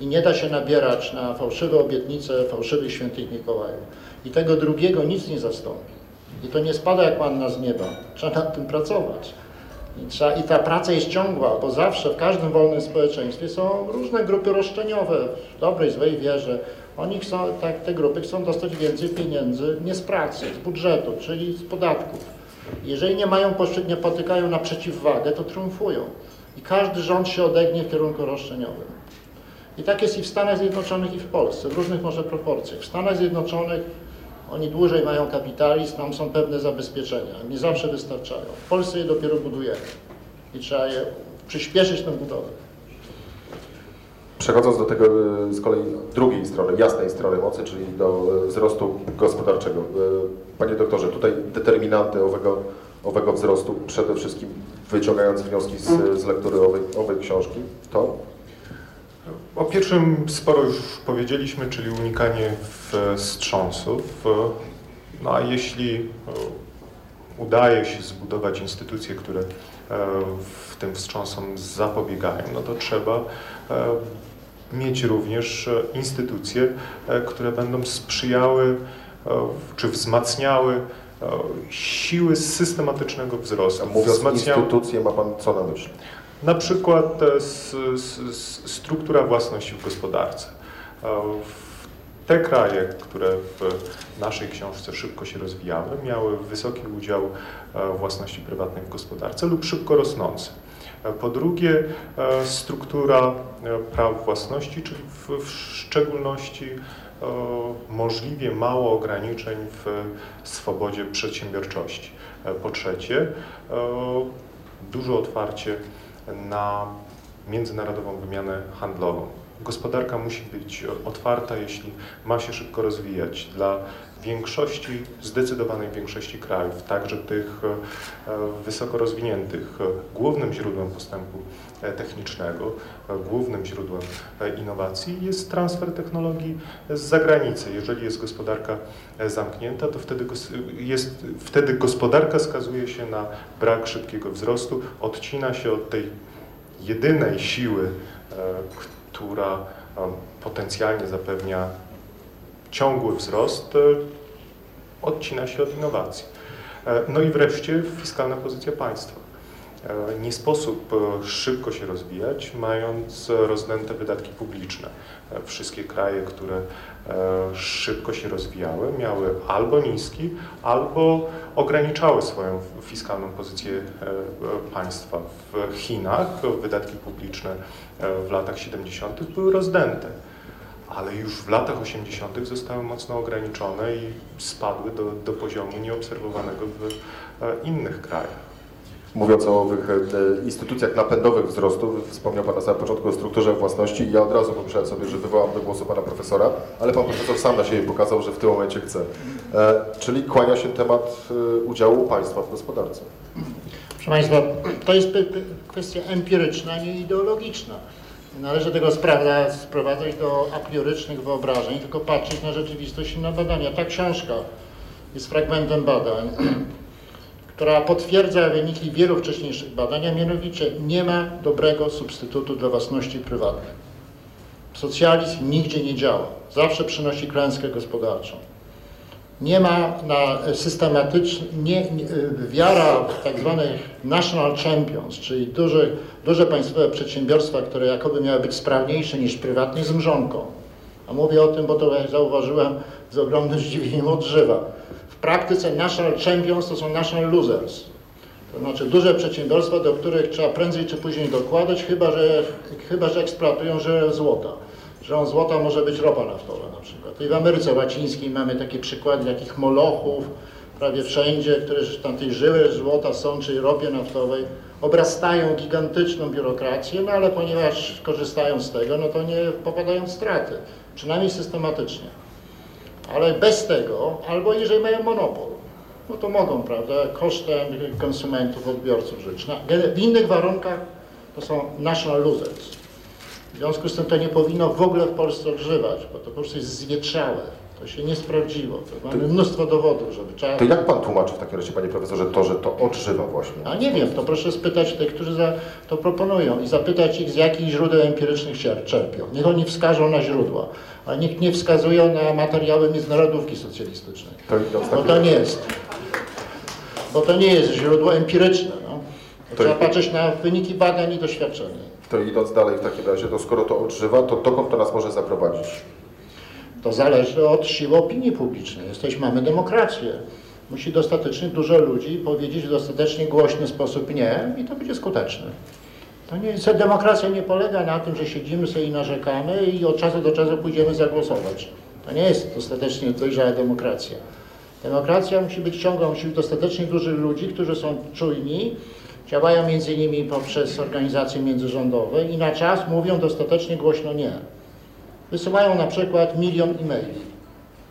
I nie da się nabierać na fałszywe obietnice fałszywych świętych Mikołajów. I tego drugiego nic nie zastąpi. I to nie spada jak manna z nieba. Trzeba nad tym pracować. I, trzeba, I ta praca jest ciągła, bo zawsze w każdym wolnym społeczeństwie są różne grupy roszczeniowe, w dobrej, złej wierze. Oni chcą, tak, te grupy chcą dostać więcej pieniędzy nie z pracy, z budżetu, czyli z podatków. Jeżeli nie mają, poszczy- nie potykają na przeciwwagę, to triumfują. I każdy rząd się odegnie w kierunku roszczeniowym. I tak jest i w Stanach Zjednoczonych, i w Polsce, w różnych może proporcjach. W Stanach Zjednoczonych oni dłużej mają kapitalizm, tam są pewne zabezpieczenia, nie zawsze wystarczają. W Polsce je dopiero budujemy i trzeba je przyspieszyć tę budowę. Przechodząc do tego z kolei drugiej strony, jasnej strony mocy, czyli do y, wzrostu gospodarczego. Y, Panie doktorze, tutaj determinanty owego, owego wzrostu, przede wszystkim wyciągając wnioski z, z lektury owej, owej książki, to O pierwszym sporo już powiedzieliśmy, czyli unikanie wstrząsów. No a jeśli e, udaje się zbudować instytucje, które e, w tym wstrząsom zapobiegają, no to trzeba e, mieć również instytucje, które będą sprzyjały czy wzmacniały siły systematycznego wzrostu. A mówiąc Wzmacniały- instytucje, ma Pan co na myśli? Na przykład e, s, s, struktura własności w gospodarce. E, Te kraje, które w naszej książce szybko się rozwijały, miały wysoki udział e, własności prywatnej w gospodarce lub szybko rosnący. Po drugie, struktura praw własności, czyli w, w szczególności możliwie mało ograniczeń w swobodzie przedsiębiorczości. Po trzecie, duże otwarcie na międzynarodową wymianę handlową. Gospodarka musi być otwarta, jeśli ma się szybko rozwijać. Dla większości, zdecydowanej większości krajów, także tych e, wysoko rozwiniętych, e, głównym źródłem postępu technicznego, e, głównym źródłem e, innowacji jest transfer technologii z zagranicy. Jeżeli jest gospodarka e, zamknięta, to wtedy, jest, wtedy gospodarka skazuje się na brak szybkiego wzrostu, odcina się od tej jedynej siły, która potencjalnie zapewnia ciągły wzrost, odcina się od innowacji. No i wreszcie fiskalna pozycja państwa. E, Nie sposób e, szybko się rozwijać, mając rozdęte wydatki publiczne. E, Wszystkie kraje, które szybko się rozwijały, miały albo niski, albo ograniczały swoją fiskalną pozycję państwa. W Chinach wydatki publiczne w latach 70. były rozdęte ale już w latach 80. zostały mocno ograniczone i spadły do, do poziomu nieobserwowanego w innych krajach. Mówiąc o owych e, instytucjach napędowych wzrostu, wspomniał Pan na samym początku o strukturze własności i ja od razu pomyślałem sobie, że wywołam do głosu Pana Profesora, ale Pan Profesor sam na siebie pokazał, że w tym momencie chce. E, czyli kłania się temat e, udziału państwa w gospodarce. Proszę Państwa, to jest kwestia empiryczna, nie ideologiczna. Nie należy tego sprawdza, sprowadzać do apriorycznych wyobrażeń, tylko patrzeć na rzeczywistość i na badania. Ta książka jest fragmentem badań, która potwierdza wyniki wielu wcześniejszych badań, a mianowicie nie ma dobrego substytutu dla własności prywatnej. Socjalizm nigdzie nie działa, zawsze przynosi klęskę gospodarczą. Nie ma na systematyczny, nie, nie, wiara w tak zwanych national champions, czyli duże, duże państwowe przedsiębiorstwa, które jakoby miały być sprawniejsze niż prywatnie, z mrzonką. A mówię o tym, bo to ja zauważyłem z ogromnym zdziwieniem od żywa. W praktyce national champions to są national losers. To znaczy duże przedsiębiorstwa, do których trzeba prędzej czy później dokładać, chyba że, chyba, że eksploatują żyłę złota. Żyłą złota może być ropa naftowa na przykład. I w Ameryce Łacińskiej mamy takie przykłady takich molochów prawie wszędzie, które tam tej żyły złota są, czyli ropie naftowej, obrastają gigantyczną biurokrację, no ale ponieważ korzystają z tego, no to nie popadają w straty, przynajmniej systematycznie. Ale bez tego, albo jeżeli mają monopol, no to mogą, prawda, kosztem konsumentów, odbiorców żyć. W innych warunkach to są national losers. W związku z tym to nie powinno w ogóle w Polsce odżywać, bo to po prostu jest zwietrzałe. To się nie sprawdziło. To mamy mnóstwo dowodów, żeby trzeba... To jak Pan tłumaczy w takim razie, Panie Profesorze, to, że to odżywa właśnie? A nie wiem, to proszę spytać tych, którzy za to proponują i zapytać ich, z jakich źródeł empirycznych cier- czerpią. Niech oni wskażą na źródła, a niech nie wskazują na materiały międzynarodówki socjalistycznej. To Bo to nie jest. Bo to nie jest źródło empiryczne. No. Trzeba patrzeć na wyniki badań i doświadczenia. To idąc dalej w takim razie, to skoro to odżywa, to dokąd to nas może zaprowadzić? To zależy od siły opinii publicznej. Jesteśmy, mamy demokrację. Musi dostatecznie dużo ludzi powiedzieć w dostatecznie głośny sposób nie i to będzie skuteczne. To nie, co demokracja nie polega na tym, że siedzimy sobie i narzekamy i od czasu do czasu pójdziemy zagłosować. To nie jest dostatecznie dojrzała demokracja. Demokracja musi być ciągła, musi być dostatecznie dużych ludzi, którzy są czujni, działają między innymi poprzez organizacje międzyrządowe i na czas mówią dostatecznie głośno nie. Wysyłają na przykład milion e-maili.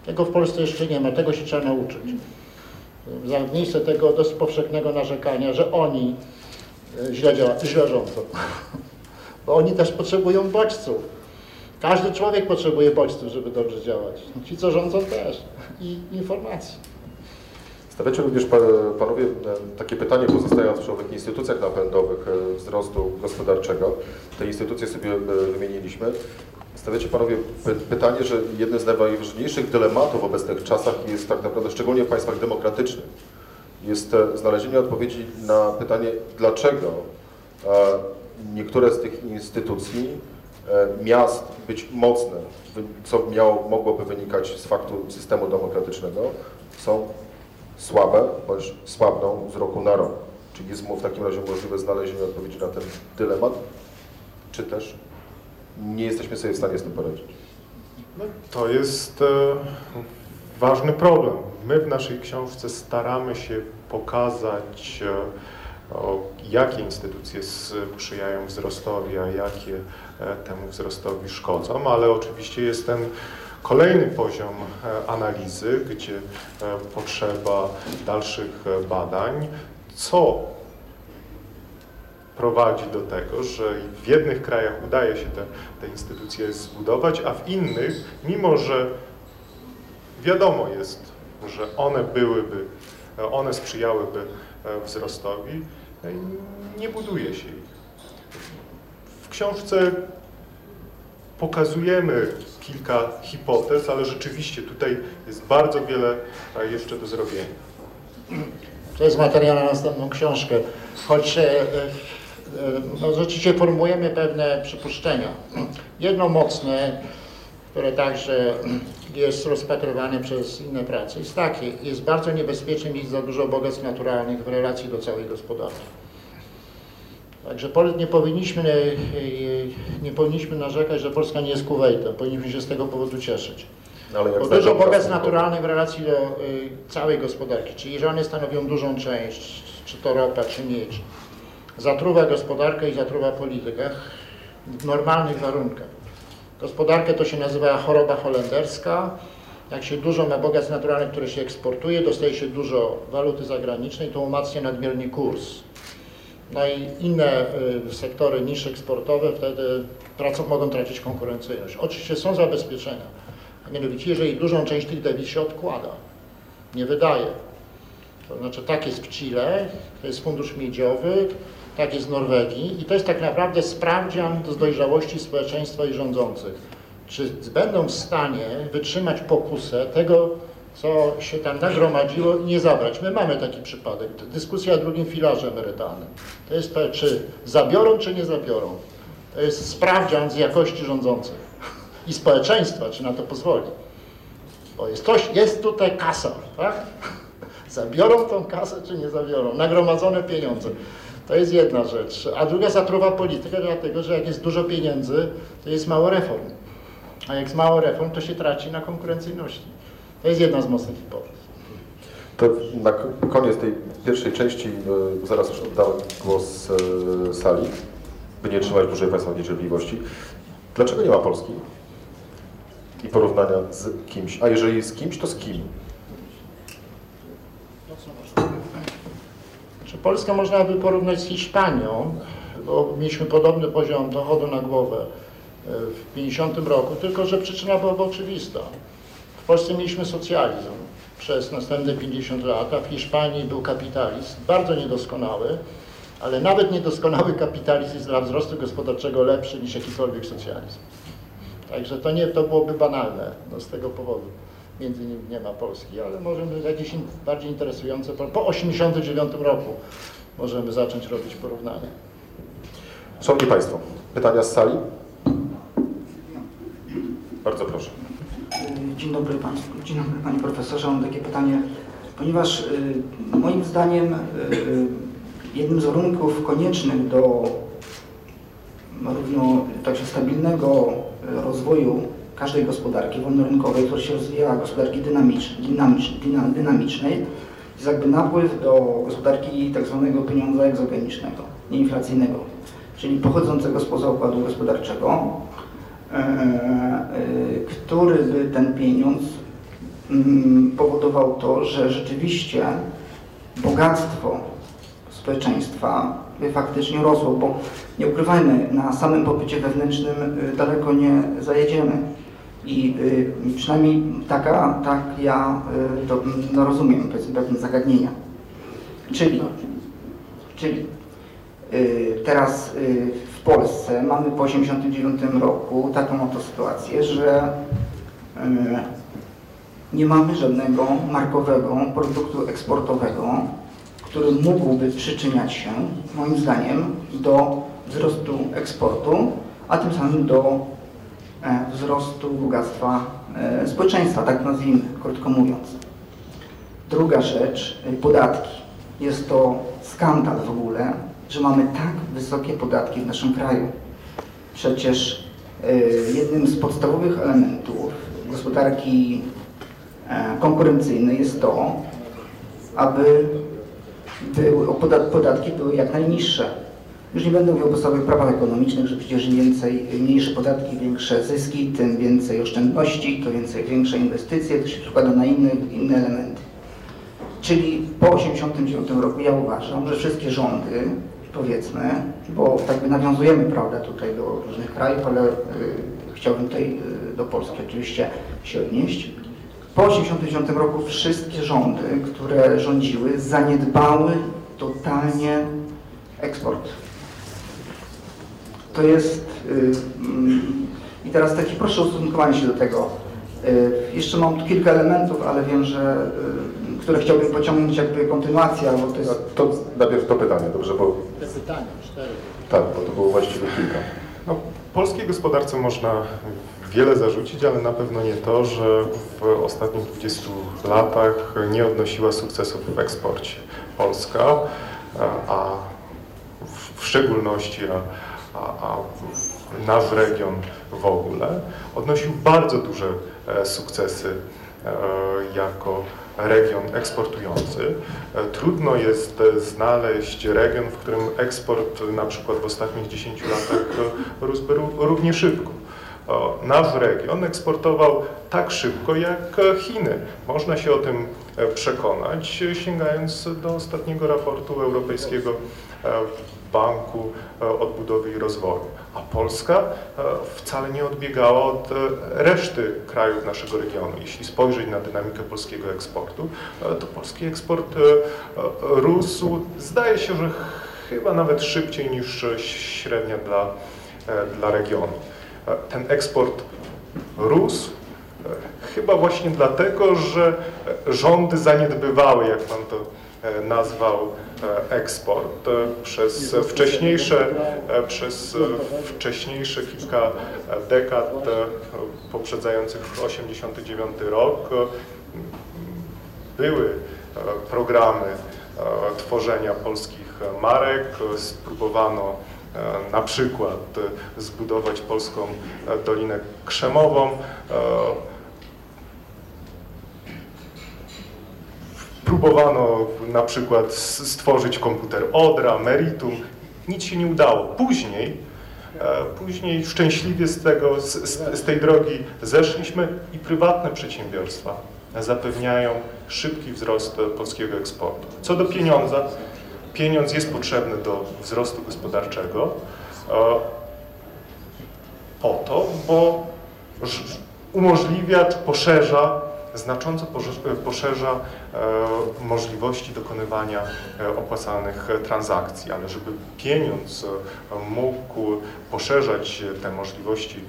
Tego w Polsce jeszcze nie ma, tego się trzeba nauczyć. Za miejsce tego dość powszechnego narzekania, że oni źle, działa, źle rządzą. Bo oni też potrzebują bodźców. Każdy człowiek potrzebuje bodźców, żeby dobrze działać. Ci, co rządzą też. I informacji. Stawiacie również pa- Panowie e, takie pytanie, pozostając przy owych instytucjach napędowych e, wzrostu gospodarczego. Te instytucje sobie e, wymieniliśmy. Stawiacie panowie py pytanie, że jednym z najważniejszych dylematów w obecnych czasach jest tak naprawdę, szczególnie w państwach demokratycznych, jest znalezienie odpowiedzi na pytanie, dlaczego e, niektóre z tych instytucji, e, miast być mocne, co miało, mogłoby wynikać z faktu systemu demokratycznego, są słabe bądź słabną z roku na rok. Czy jest w takim razie możliwe znalezienie odpowiedzi na ten dylemat, czy też nie jesteśmy sobie w stanie z tym poradzić? No, to jest e, ważny problem. My w naszej książce staramy się pokazać, e, jakie instytucje sprzyjają wzrostowi, a jakie e, temu wzrostowi szkodzą, ale oczywiście jest ten kolejny poziom e, analizy, gdzie potrzeba dalszych badań, co prowadzi do tego, że w jednych krajach udaje się te, te instytucje zbudować, a w innych, mimo że wiadomo jest, że one byłyby, one sprzyjałyby e, wzrostowi, e, nie buduje się ich. W książce pokazujemy kilka hipotez, ale rzeczywiście tutaj jest bardzo wiele e, jeszcze do zrobienia. To jest materiał na następną książkę. Choć no, rzeczywiście formułujemy pewne przypuszczenia. Jedno mocne, które także jest rozpatrywane przez inne prace, jest takie. Jest bardzo niebezpiecznie mieć za dużo bogactw naturalnych w relacji do całej gospodarki. Także nie powinniśmy, e, nie powinniśmy narzekać, że Polska nie jest Kuwejtem. Powinniśmy się z tego powodu cieszyć. Jak Bo dużo bogactw naturalnych w relacji do y, całej gospodarki, czyli że one stanowią dużą część, czy to ropa, czy miedź, zatruwa gospodarkę i zatruwa politykę w normalnych warunkach. Gospodarkę to się nazywa choroba holenderska. Jak się dużo ma bogactw naturalnych, które się eksportuje, dostaje się dużo waluty zagranicznej, to umacnia nadmiernie kurs. No i inne y, sektory niż eksportowe wtedy tracą, mogą tracić konkurencyjność. Oczywiście są zabezpieczenia. A mianowicie, jeżeli dużą część tych dewiz się odkłada, nie wydaje. To znaczy tak jest w Chile, to jest fundusz miedziowy, tak jest w Norwegii i to jest tak naprawdę sprawdzian z dojrzałości społeczeństwa i rządzących. Czy będą w stanie wytrzymać pokusę tego, co się tam nagromadziło i nie zabrać. My mamy taki przypadek. Dyskusja o drugim filarze emerytalnym. To jest to, czy zabiorą, czy nie zabiorą. To jest sprawdzian z jakości rządzących i społeczeństwa, czy na to pozwoli. Bo jest, coś, jest tutaj kasa, tak? Zabiorą tą kasę, czy nie zabiorą? Nagromadzone pieniądze. To jest jedna rzecz. A druga zatruwa politykę, dlatego że jak jest dużo pieniędzy, to jest mało reform. A jak jest mało reform, to się traci na konkurencyjności. To jest jedna z mocnych hipotez. To na koniec tej pierwszej części, e, zaraz już oddam głos e, sali, by nie trzymać dłużej Państwa niecierpliwości. Dlaczego nie ma Polski? I porównania z kimś. A jeżeli z kimś, to z kim? Czy Polskę można by porównać z Hiszpanią, bo mieliśmy podobny poziom dochodu na głowę e, w 50 roku, tylko że przyczyna byłaby oczywista. W Polsce mieliśmy socjalizm przez następne 50 lat, a w Hiszpanii był kapitalizm, bardzo niedoskonały, ale nawet niedoskonały kapitalizm jest dla wzrostu gospodarczego lepszy niż jakikolwiek socjalizm. Także to nie, to byłoby banalne no, z tego powodu. Między innymi nie ma Polski, ale możemy jakieś bardziej interesujące, po, po 89 roku możemy zacząć robić porównania. Szanowni Państwo, pytania z sali? Bardzo proszę. Dzień dobry Państwu, dzień dobry Panie Profesorze. Mam takie pytanie, ponieważ y, moim zdaniem y, jednym z warunków koniecznych do równo także stabilnego y, rozwoju każdej gospodarki wolnorynkowej, która się rozwija, gospodarki dynamicz, dynamicz, dyna, dynamicznej, jest jakby napływ do gospodarki tak zwanego pieniądza egzogenicznego, nieinflacyjnego, czyli pochodzącego spoza układu gospodarczego, e, e, który by ten pieniądz mm, powodował to, że rzeczywiście bogactwo społeczeństwa by faktycznie rosło, bo nie ukrywajmy, na samym popycie wewnętrznym y, daleko nie zajedziemy. I y, przynajmniej taka, tak ja y, to no, rozumiem pewne zagadnienia. Czyli, czyli y, teraz y, w Polsce mamy po 1989 roku taką oto sytuację, że e, nie mamy żadnego markowego produktu eksportowego, który mógłby przyczyniać się, moim zdaniem, do wzrostu eksportu, a tym samym do wzrostu bogactwa e, społeczeństwa, tak nazwijmy, krótko mówiąc. Druga rzecz, y, podatki. Jest to skandal w ogóle, że mamy tak wysokie podatki w naszym kraju. Przecież jednym z podstawowych elementów gospodarki e, konkurencyjnej jest to, aby podatki były jak najniższe. Już nie będę mówił o podstawowych prawach ekonomicznych, że przecież im więcej, mniejsze podatki, większe zyski, tym więcej oszczędności, to więcej, większe inwestycje, to się przekłada na inne, inne elementy. Czyli po 1989 roku ja uważam, że wszystkie rządy, powiedzmy, bo tak nawiązujemy prawda, tutaj do różnych krajów, ale y, chciałbym tutaj y, do Polski oczywiście się odnieść. Po 1989 roku wszystkie rządy, które rządziły, zaniedbały totalnie eksport. To jest. y, mm, I teraz taki proszę o ustosunkowanie się do tego. Y, Jeszcze mam tu kilka elementów, ale wiem, że y, które chciałbym pociągnąć jakby kontynuację, bo to jest. To najpierw to pytanie, dobrze, bo Te pytania, cztery. tak, bo to było właściwie kilka. No, polskiej gospodarce można wiele zarzucić, ale na pewno nie to, że w ostatnich 20 latach nie odnosiła sukcesów w eksporcie. Polska, a- w szczególności, a, a, a nasz region w ogóle, odnosił bardzo duże e, sukcesy e, jako region eksportujący. E, Trudno jest znaleźć region, w którym eksport na przykład w ostatnich 10 latach e, rósłby ró- równie szybko. Nasz region eksportował tak szybko jak Chiny. Można się o tym przekonać, sięgając do ostatniego raportu Europejskiego Banku e, Odbudowy i Rozwoju. A Polska e, wcale nie odbiegała od e, reszty krajów naszego regionu. Jeśli spojrzeć na dynamikę polskiego eksportu, to polski eksport rósł, zdaje się, że chyba nawet szybciej niż średnia dla, dla regionu. Ten eksport rósł chyba właśnie dlatego, że rządy zaniedbywały, jak pan to nazwał, eksport e, przez wcześniejsze, e, przez e, wcześniejsze kilka e, dekad e, poprzedzających 89 rok e, były e, programy e, tworzenia polskich marek. Spróbowano e, na przykład e, zbudować polską e, Dolinę Krzemową. Próbowano na przykład stworzyć komputer Odra, Meritum. Nic się nie udało. Później, e, później szczęśliwie z, tego, z, z, tej drogi zeszliśmy i prywatne przedsiębiorstwa zapewniają szybki wzrost polskiego eksportu. Co do pieniądza, pieniądz jest potrzebny do wzrostu gospodarczego e, po to, bo umożliwia czy poszerza, znacząco poszerza e, możliwości dokonywania e, opłacalnych e, transakcji, ale żeby pieniądz e, mógł poszerzać te możliwości,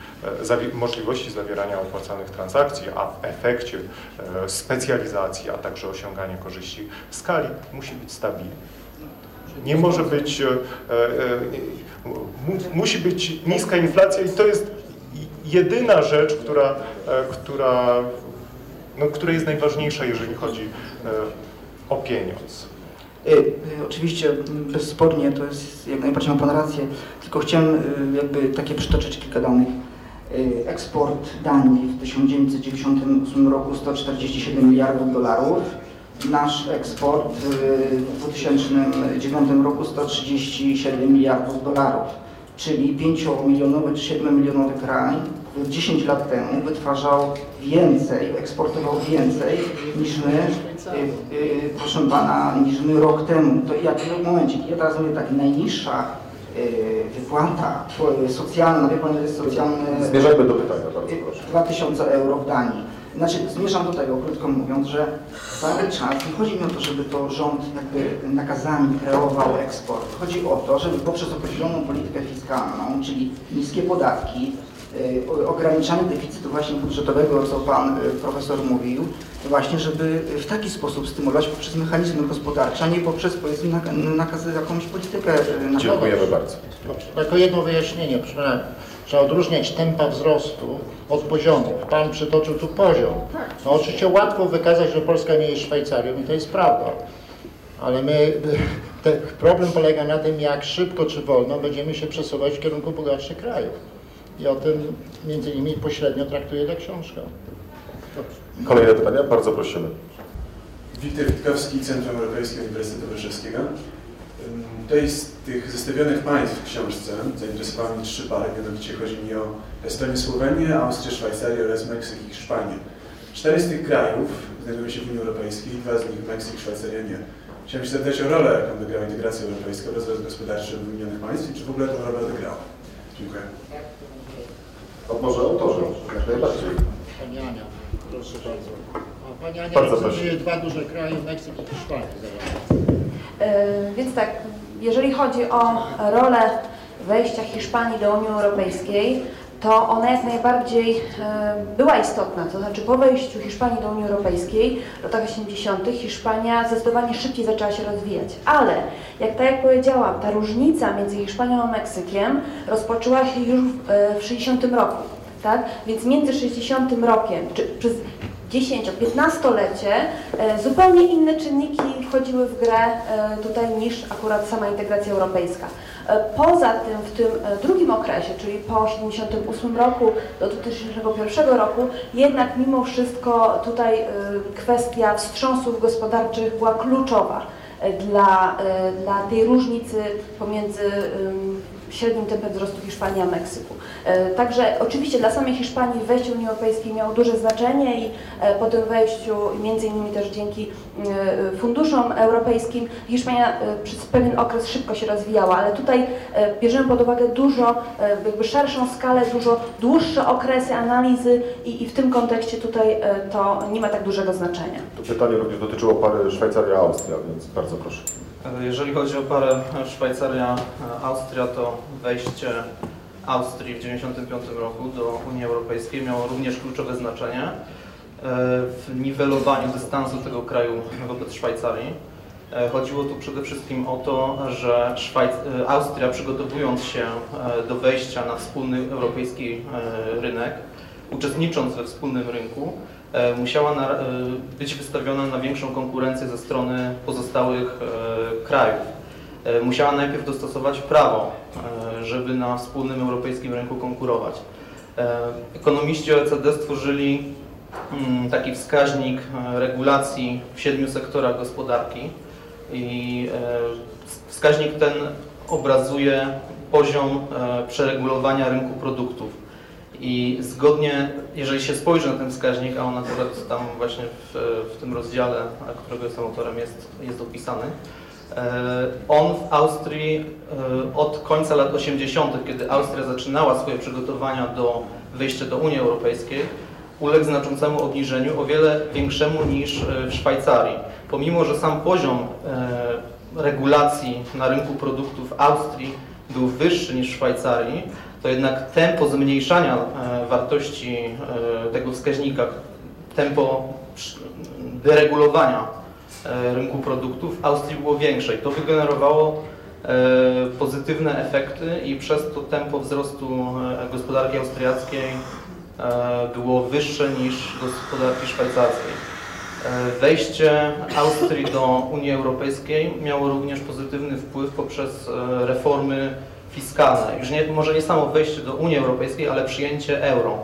możliwości zawierania opłacalnych transakcji, a w efekcie specjalizacji, a także osiągania korzyści w skali, musi być stabilny. Nie może być, mu, musi być niska inflacja i to jest jedyna rzecz, która, która, no, która jest najważniejsza, jeżeli chodzi e, o pieniądz. Y, y, Oczywiście mm, bezspornie to jest jak najbardziej ma Pan rację, tylko chciałem jakby takie przytoczyć kilka danych. Eksport Danii w 1998 roku 147 miliardów dolarów, nasz eksport w 2009 roku 137 miliardów dolarów, czyli 5-milionowy czy 7-milionowy kraj 10 lat temu wytwarzał więcej, eksportował więcej niż my, y, y, proszę pana, niż my rok temu. To jak w momencie, ja teraz mówię tak, najniższa y, wypłata socjalna, wie pan, jest socjalny Zmierzajmy do pytania, bardzo proszę. 2000 euro w Danii. Znaczy, zmierzam do tego, krótko mówiąc, że cały czas, nie chodzi mi o to, żeby to rząd jakby nakazami kreował eksport. Chodzi o to, żeby poprzez określoną politykę fiskalną, czyli niskie podatki, ograniczanie deficytu właśnie budżetowego, o co Pan y, Profesor mówił, właśnie, żeby w taki sposób stymulować poprzez mechanizmy gospodarcze, a nie poprzez powiedzmy nak- nakazy jakąś politykę y, na Dziękujemy bardzo. Tylko jedno wyjaśnienie, pana. Trzeba odróżniać tempa wzrostu od poziomów. Pan przytoczył tu poziom. No oczywiście łatwo wykazać, że Polska nie jest Szwajcarią i to jest prawda. Ale my, te, problem polega na tym, jak szybko czy wolno będziemy się przesuwać w kierunku bogatszych krajów. I o tym między innymi pośrednio traktuje ta książka. Kolejne pytania? Bardzo prosimy. Wiktor Witkowski, Centrum Europejskie Uniwersytetu Warszawskiego. Tutaj z tych zestawionych państw w książce zainteresowały mnie trzy pary, mianowicie chodzi mi o Estonię, Słowenię, Austrię, Szwajcarię oraz Meksyk i Hiszpanię. Cztery z tych krajów znajdują się w Unii Europejskiej, dwa z nich Meksyk, Szwajcaria nie. Chciałem się zapytać o rolę, jaką odegrała integracja europejska, rozwój gospodarczy wymienionych państw i czy w ogóle tę rolę odegrała. Dziękuję. O, może autorzy, jak najbardziej. Pani Ania, proszę bardzo. A Pani Ania Bardzo reprezentuje dwa duże kraje, Meksyk i Hiszpanię. zaraz. E, Więc tak, jeżeli chodzi o rolę wejścia Hiszpanii do Unii Europejskiej, to ona jak najbardziej e, była istotna. To znaczy po wejściu Hiszpanii do Unii Europejskiej w latach 80. Hiszpania zdecydowanie szybciej zaczęła się rozwijać. Ale jak tak jak powiedziałam, ta różnica między Hiszpanią a Meksykiem rozpoczęła się już w, e, w 60 roku. Tak? Więc między 60 rokiem, czy przez 10-15-lecie e, zupełnie inne czynniki wchodziły w grę e, tutaj niż akurat sama integracja europejska. E, Poza tym w tym drugim okresie, czyli po 78 roku do 2001 roku, jednak mimo wszystko tutaj kwestia wstrząsów gospodarczych była kluczowa dla, dla tej różnicy pomiędzy średnim tempem wzrostu Hiszpanii a Meksyku. E, Także oczywiście dla samej Hiszpanii wejście Unii Europejskiej miało duże znaczenie i e, po tym wejściu, między innymi też dzięki e, funduszom europejskim, Hiszpania przez pewien okres szybko się rozwijała, ale tutaj bierzemy pod uwagę dużo, jakby szerszą skalę, dużo dłuższe okresy analizy i, i w tym kontekście tutaj to nie ma tak dużego znaczenia. To pytanie również dotyczyło pary Szwajcaria-Austria, więc bardzo proszę. Jeżeli chodzi o parę Szwajcaria-Austria, to wejście Austrii w 1995 roku do Unii Europejskiej miało również kluczowe znaczenie e, w niwelowaniu dystansu tego kraju wobec Szwajcarii. E, Chodziło tu przede wszystkim o to, że Szwajc- e, Austria przygotowując się e, do wejścia na wspólny europejski e, rynek, uczestnicząc we wspólnym rynku, e, musiała na, e, być wystawiona na większą konkurencję ze strony pozostałych e, krajów. E, Musiała najpierw dostosować prawo, e, żeby na wspólnym europejskim rynku konkurować. E, Ekonomiści OECD stworzyli mm, taki wskaźnik e, regulacji w siedmiu sektorach gospodarki i e, wskaźnik ten obrazuje poziom e, przeregulowania rynku produktów. I zgodnie, jeżeli się spojrzy na ten wskaźnik, a on akurat tam właśnie w, w tym rozdziale, którego jestem autorem, jest, jest opisany, e, on w Austrii e, od końca lat 80., kiedy Austria zaczynała swoje przygotowania do wejścia do Unii Europejskiej, uległ znaczącemu obniżeniu, o wiele większemu niż e, w Szwajcarii. Pomimo, że sam poziom regulacji na rynku produktów Austrii był wyższy niż w Szwajcarii, to jednak tempo zmniejszania e, wartości e, tego wskaźnika, tempo deregulowania e, rynku produktów w Austrii było większe i to wygenerowało pozytywne efekty i przez to tempo wzrostu gospodarki austriackiej było wyższe niż gospodarki szwajcarskiej. Wejście Austrii do Unii Europejskiej miało również pozytywny wpływ poprzez reformy fiskalne. Już nie, może nie samo wejście do Unii Europejskiej, ale przyjęcie euro.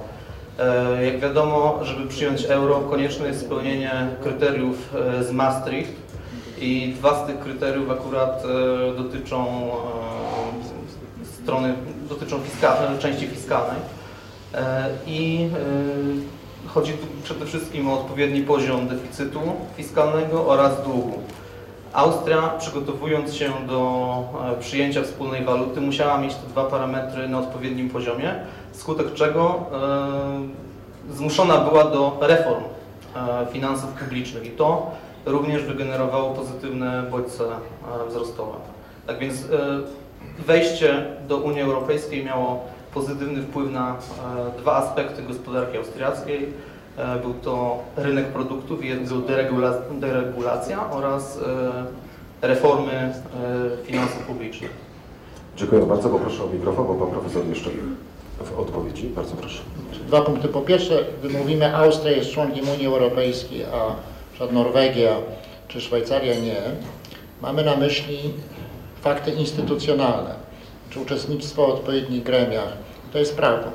E, Jak wiadomo, żeby przyjąć euro, konieczne jest spełnienie kryteriów e, z Maastricht i dwa z tych kryteriów akurat e, dotyczą strony, dotyczą fiska, części fiskalnej. I chodzi przede wszystkim o odpowiedni poziom deficytu fiskalnego oraz długu. Austria, przygotowując się do e, przyjęcia wspólnej waluty, musiała mieć te dwa parametry na odpowiednim poziomie, wskutek czego zmuszona była do reform e, finansów publicznych i to również wygenerowało pozytywne bodźce e, wzrostowe. Tak więc e, wejście do Unii Europejskiej miało pozytywny wpływ na e, dwa aspekty gospodarki austriackiej. E, Był to rynek produktów deregula deregulacja oraz e, reformy e, finansów publicznych. Dziękuję bardzo. Poproszę o mikrofon, bo pan profesor jeszcze w odpowiedzi. Bardzo proszę. Dwa punkty. Po pierwsze, gdy mówimy Austria jest członkiem Unii Europejskiej, a przykład Norwegia czy Szwajcaria nie, mamy na myśli fakty instytucjonalne, czy uczestnictwo w odpowiednich gremiach. To jest prawda.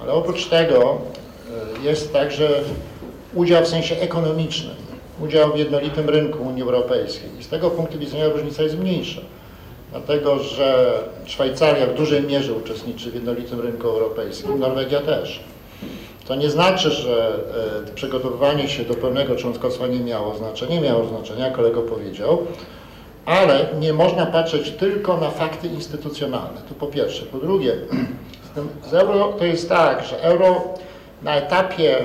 Ale oprócz tego jest także udział w sensie ekonomicznym, udział w jednolitym rynku Unii Europejskiej. I z tego punktu widzenia różnica jest mniejsza. Dlatego, że Szwajcaria w dużej mierze uczestniczy w jednolitym rynku europejskim, Norwegia też. To nie znaczy, że e, przygotowywanie się do pełnego członkostwa nie miało znaczenia, miało znaczenia, kolego powiedział, ale nie można patrzeć tylko na fakty instytucjonalne. To po pierwsze. Po drugie, z euro to jest tak, że euro na etapie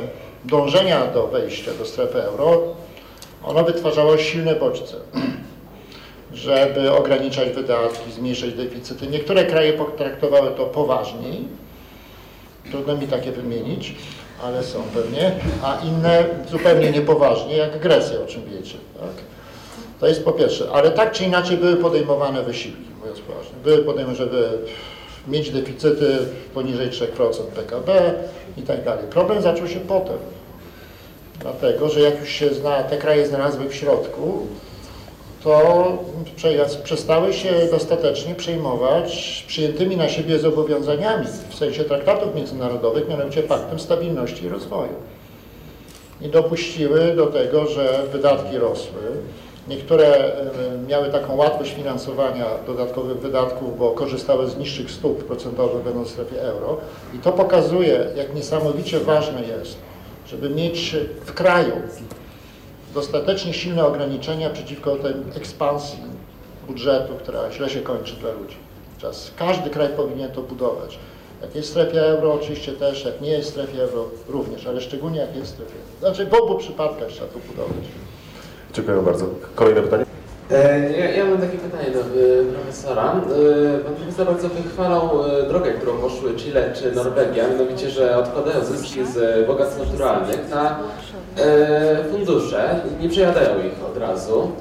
dążenia do wejścia do strefy euro, ono wytwarzało silne bodźce żeby ograniczać wydatki, zmniejszać deficyty. Niektóre kraje potraktowały to poważniej, trudno mi takie wymienić, ale są pewnie, a inne zupełnie niepoważnie, jak Grecja, o czym wiecie. Tak? To jest po pierwsze, ale tak czy inaczej były podejmowane wysiłki, mówiąc poważnie. Były podejmowane, żeby mieć deficyty poniżej 3% PKB i tak dalej. Problem zaczął się potem, dlatego, że jak już się zna, te kraje znalazły w środku, to przestały się dostatecznie przejmować przyjętymi na siebie zobowiązaniami w sensie traktatów międzynarodowych, mianowicie Paktem Stabilności i Rozwoju. I dopuściły do tego, że wydatki rosły. Niektóre miały taką łatwość finansowania dodatkowych wydatków, bo korzystały z niższych stóp procentowych będąc w strefie euro. I to pokazuje, jak niesamowicie ważne jest, żeby mieć w kraju dostatecznie silne ograniczenia przeciwko tej ekspansji budżetu, która źle się kończy dla ludzi. Czas. Każdy kraj powinien to budować. Jak jest w strefie euro, oczywiście też, jak nie jest w strefie euro, również, ale szczególnie jak jest w strefie euro. Znaczy w obu przypadkach trzeba to budować. Dziękuję bardzo. Kolejne pytanie? E, Ja, ja mam takie pytanie do e, profesora. E, Pan profesor bardzo wychwalał drogę, którą poszły Chile czy Norwegia, mianowicie, że odkładają zyski z bogactw naturalnych na fundusze nie przejadają ich od razu.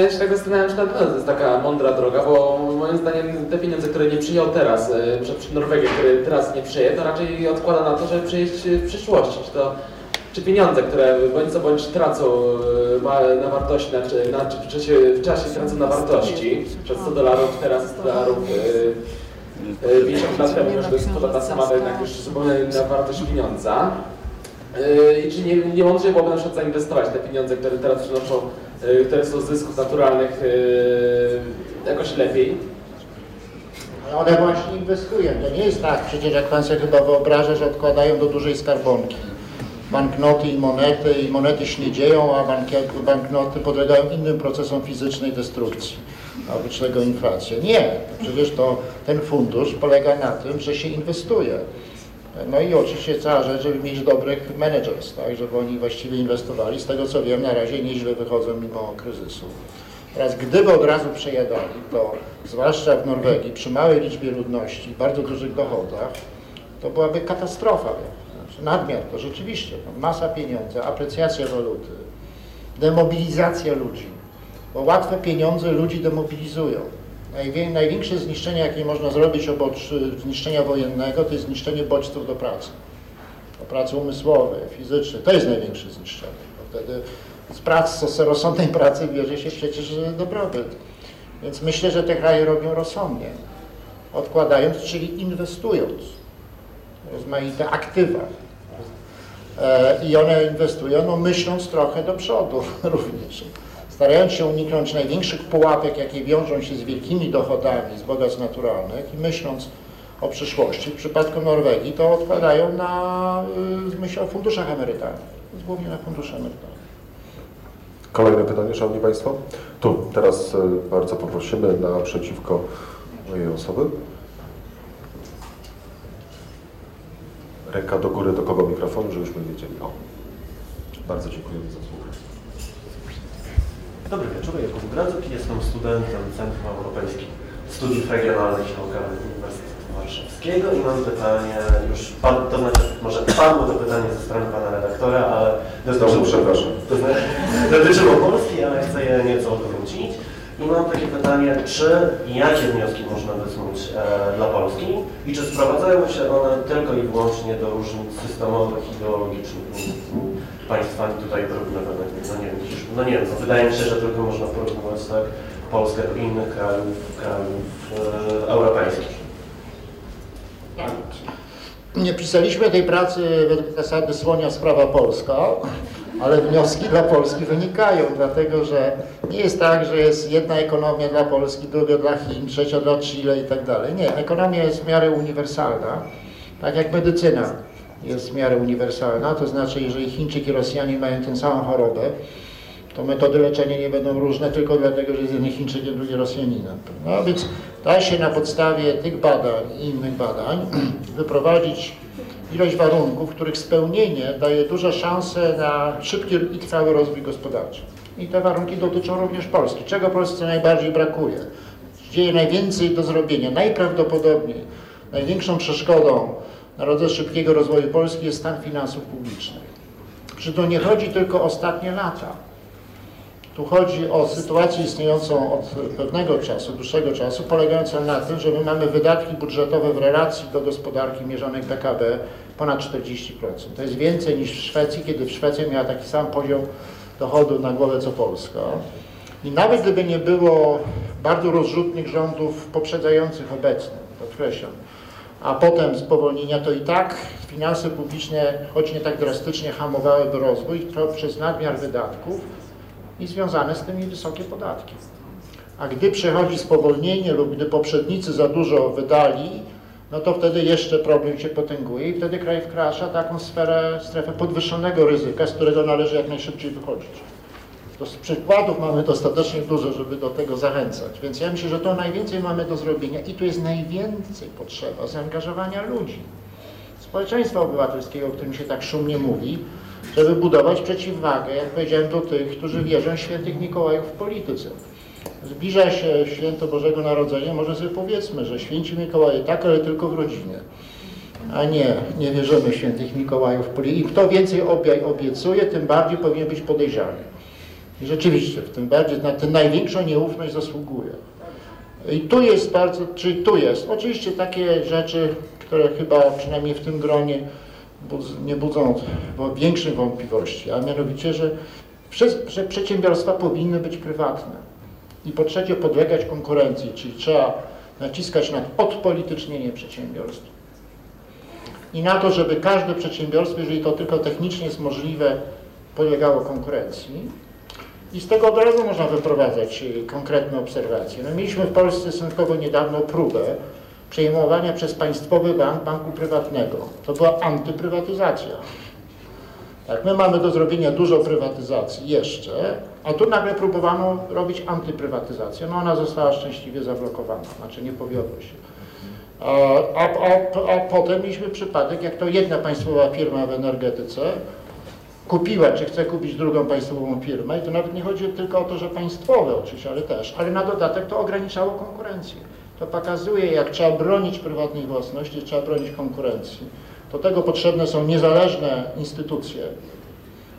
Ja się tak zastanawiam, czy to jest taka mądra droga, bo moim zdaniem te pieniądze, które nie przyjął teraz, przed Norwegię, które teraz nie przyje, to raczej odkłada na to, żeby przyjeść w przyszłości. Czy to czy pieniądze, które bądź co bądź tracą e, na wartości, na, na, w, czasie, w czasie tracą na wartości, przed 100 dolarów, teraz 100 dolarów, e, e, 50 lat temu już to jest kwota ta sama, jednak już zupełnie inna wartość pieniądza. E, I czy nie, nie mądrzej byłoby na przykład zainwestować te pieniądze, które teraz przynoszą, e, które są z zysków naturalnych e, jakoś lepiej? One właśnie inwestują. To nie jest tak, przecież jak Pan sobie chyba wyobraża, że odkładają do dużej skarbonki. Banknoty i monety, i monety się nie dzieją, a banknoty podlegają innym procesom fizycznej destrukcji. A oprócz tego inflacja. Nie, przecież to ten fundusz polega na tym, że się inwestuje. No i oczywiście cała rzecz, żeby mieć dobrych managers, tak, żeby oni właściwie inwestowali. Z tego co wiem, na razie nieźle wychodzą mimo kryzysu. Teraz gdyby od razu przejadali, to zwłaszcza w Norwegii, przy małej liczbie ludności, bardzo dużych dochodach, to byłaby katastrofa. Nadmiar to rzeczywiście, no, masa pieniędzy, aprecjacja waluty, demobilizacja ludzi, bo łatwe pieniądze ludzi demobilizują. Najwię- Największe zniszczenie, jakie można zrobić oprócz y, zniszczenia wojennego, to jest zniszczenie bodźców do pracy. Do pracy umysłowej, fizycznej. To jest największe zniszczenie. Bo wtedy z pracy, z rozsądnej pracy bierze się przecież dobrobyt. Więc myślę, że te kraje robią rozsądnie. Odkładając, czyli inwestując. Rozmaite aktywa. E, I one inwestują, no myśląc trochę do przodu również. Starając się uniknąć największych pułapek, jakie wiążą się z wielkimi dochodami z bogactw naturalnych i myśląc o przyszłości, w przypadku Norwegii to odkładają na, y, myślę o funduszach emerytalnych, głównie na fundusze emerytalne. Kolejne pytanie, Szanowni Państwo? Tu, teraz e, bardzo poprosimy naprzeciwko mojej osoby. Ręka do góry do kogo mikrofon, żebyśmy wiedzieli. O. Bardzo dziękujemy za słuchanie. Dobry wieczór, Jakub Gradzyk, jestem studentem Centrum Europejskich Studiów Regionalnych i Lokalnych Uniwersytetu Warszawskiego i mam pytanie, już padło, to znaczy może padło to pytanie ze strony pana redaktora, ale Znowu przepraszam. to znaczy, dotyczyło Polski, ale chcę je nieco odwrócić. I mam takie pytanie, czy i jakie wnioski można wysnuć e, dla Polski? I czy sprowadzają się one tylko i wyłącznie do różnic systemowych, ideologicznych między państwami tutaj porównywanych, no nie wiem, no nie wiem, no wydaje mi się, że tylko można porównywać tak Polskę do innych krajów, krajów e, europejskich. Nie pisaliśmy tej pracy według zasady słonia sprawa polska, ale wnioski dla Polski wynikają, dlatego że nie jest tak, że jest jedna ekonomia dla Polski, druga dla Chin, trzecia dla Chile i tak dalej. Nie, ekonomia jest w miarę uniwersalna, tak jak medycyna jest w miarę uniwersalna, to znaczy jeżeli Chińczyk i Rosjanie mają tę samą chorobę, to metody leczenia nie będą różne tylko dlatego, że jest jeden Chińczykiem, drugi Rosjaninem. No więc da się na podstawie tych badań i innych badań wyprowadzić ilość warunków, których spełnienie daje duże szanse na szybki i trwały rozwój gospodarczy. I te warunki dotyczą również Polski. Czego Polsce najbardziej brakuje? Dzieje najwięcej do zrobienia. Najprawdopodobniej największą przeszkodą na drodze szybkiego rozwoju Polski jest stan finansów publicznych. Przy to nie chodzi tylko o ostatnie lata. Tu chodzi o sytuację istniejącą od pewnego czasu, dłuższego czasu, polegającą na tym, że my mamy wydatki budżetowe w relacji do gospodarki mierzonej PKB ponad 40%. To jest więcej niż w Szwecji, kiedy w Szwecji miała taki sam poziom dochodu na głowę co Polska. I nawet gdyby nie było bardzo rozrzutnych rządów poprzedzających obecny, podkreślam, a potem spowolnienia, to i tak finanse publiczne, choć nie tak drastycznie, hamowałyby rozwój to przez nadmiar wydatków i związane z tym i wysokie podatki. A gdy przychodzi spowolnienie lub gdy poprzednicy za dużo wydali, no to wtedy jeszcze problem się potęguje i wtedy kraj wkracza taką sferę, strefę podwyższonego ryzyka, z którego należy jak najszybciej wychodzić. To z przykładów mamy dostatecznie dużo, żeby do tego zachęcać. Więc ja myślę, że to najwięcej mamy do zrobienia i tu jest najwięcej potrzeba zaangażowania ludzi. Społeczeństwa obywatelskiego, o którym się tak szumnie mówi, żeby budować przeciwwagę, jak powiedziałem, do tych, którzy wierzą w świętych Mikołajów w polityce. Zbliża się święto Bożego Narodzenia, może sobie powiedzmy, że święci Mikołaje tak, ale tylko w rodzinie. A nie, nie wierzymy w świętych Mikołajów w polityce. I kto więcej obie- obiecuje, tym bardziej powinien być podejrzany. I rzeczywiście, w tym bardziej na tę największą nieufność zasługuje. I tu jest bardzo, czyli tu jest, oczywiście takie rzeczy, które chyba przynajmniej w tym gronie nie budzą większych wątpliwości, a mianowicie, że, że przedsiębiorstwa powinny być prywatne i po trzecie podlegać konkurencji, czyli trzeba naciskać na odpolitycznienie przedsiębiorstw i na to, żeby każde przedsiębiorstwo, jeżeli to tylko technicznie jest możliwe, podlegało konkurencji. I z tego od razu można wyprowadzać y, konkretne obserwacje. No, mieliśmy w Polsce stosunkowo niedawno próbę przejmowania przez państwowy bank banku prywatnego. To była antyprywatyzacja. Tak, my mamy do zrobienia dużo prywatyzacji jeszcze, a tu nagle próbowano robić antyprywatyzację. No ona została szczęśliwie zablokowana, znaczy nie powiodło się. A, a, a, a potem mieliśmy przypadek, jak to jedna państwowa firma w energetyce kupiła, czy chce kupić drugą państwową firmę i to nawet nie chodzi tylko o to, że państwowe oczywiście, ale też, ale na dodatek to ograniczało konkurencję. To pokazuje, jak trzeba bronić prywatnej własności, trzeba bronić konkurencji. Do tego potrzebne są niezależne instytucje.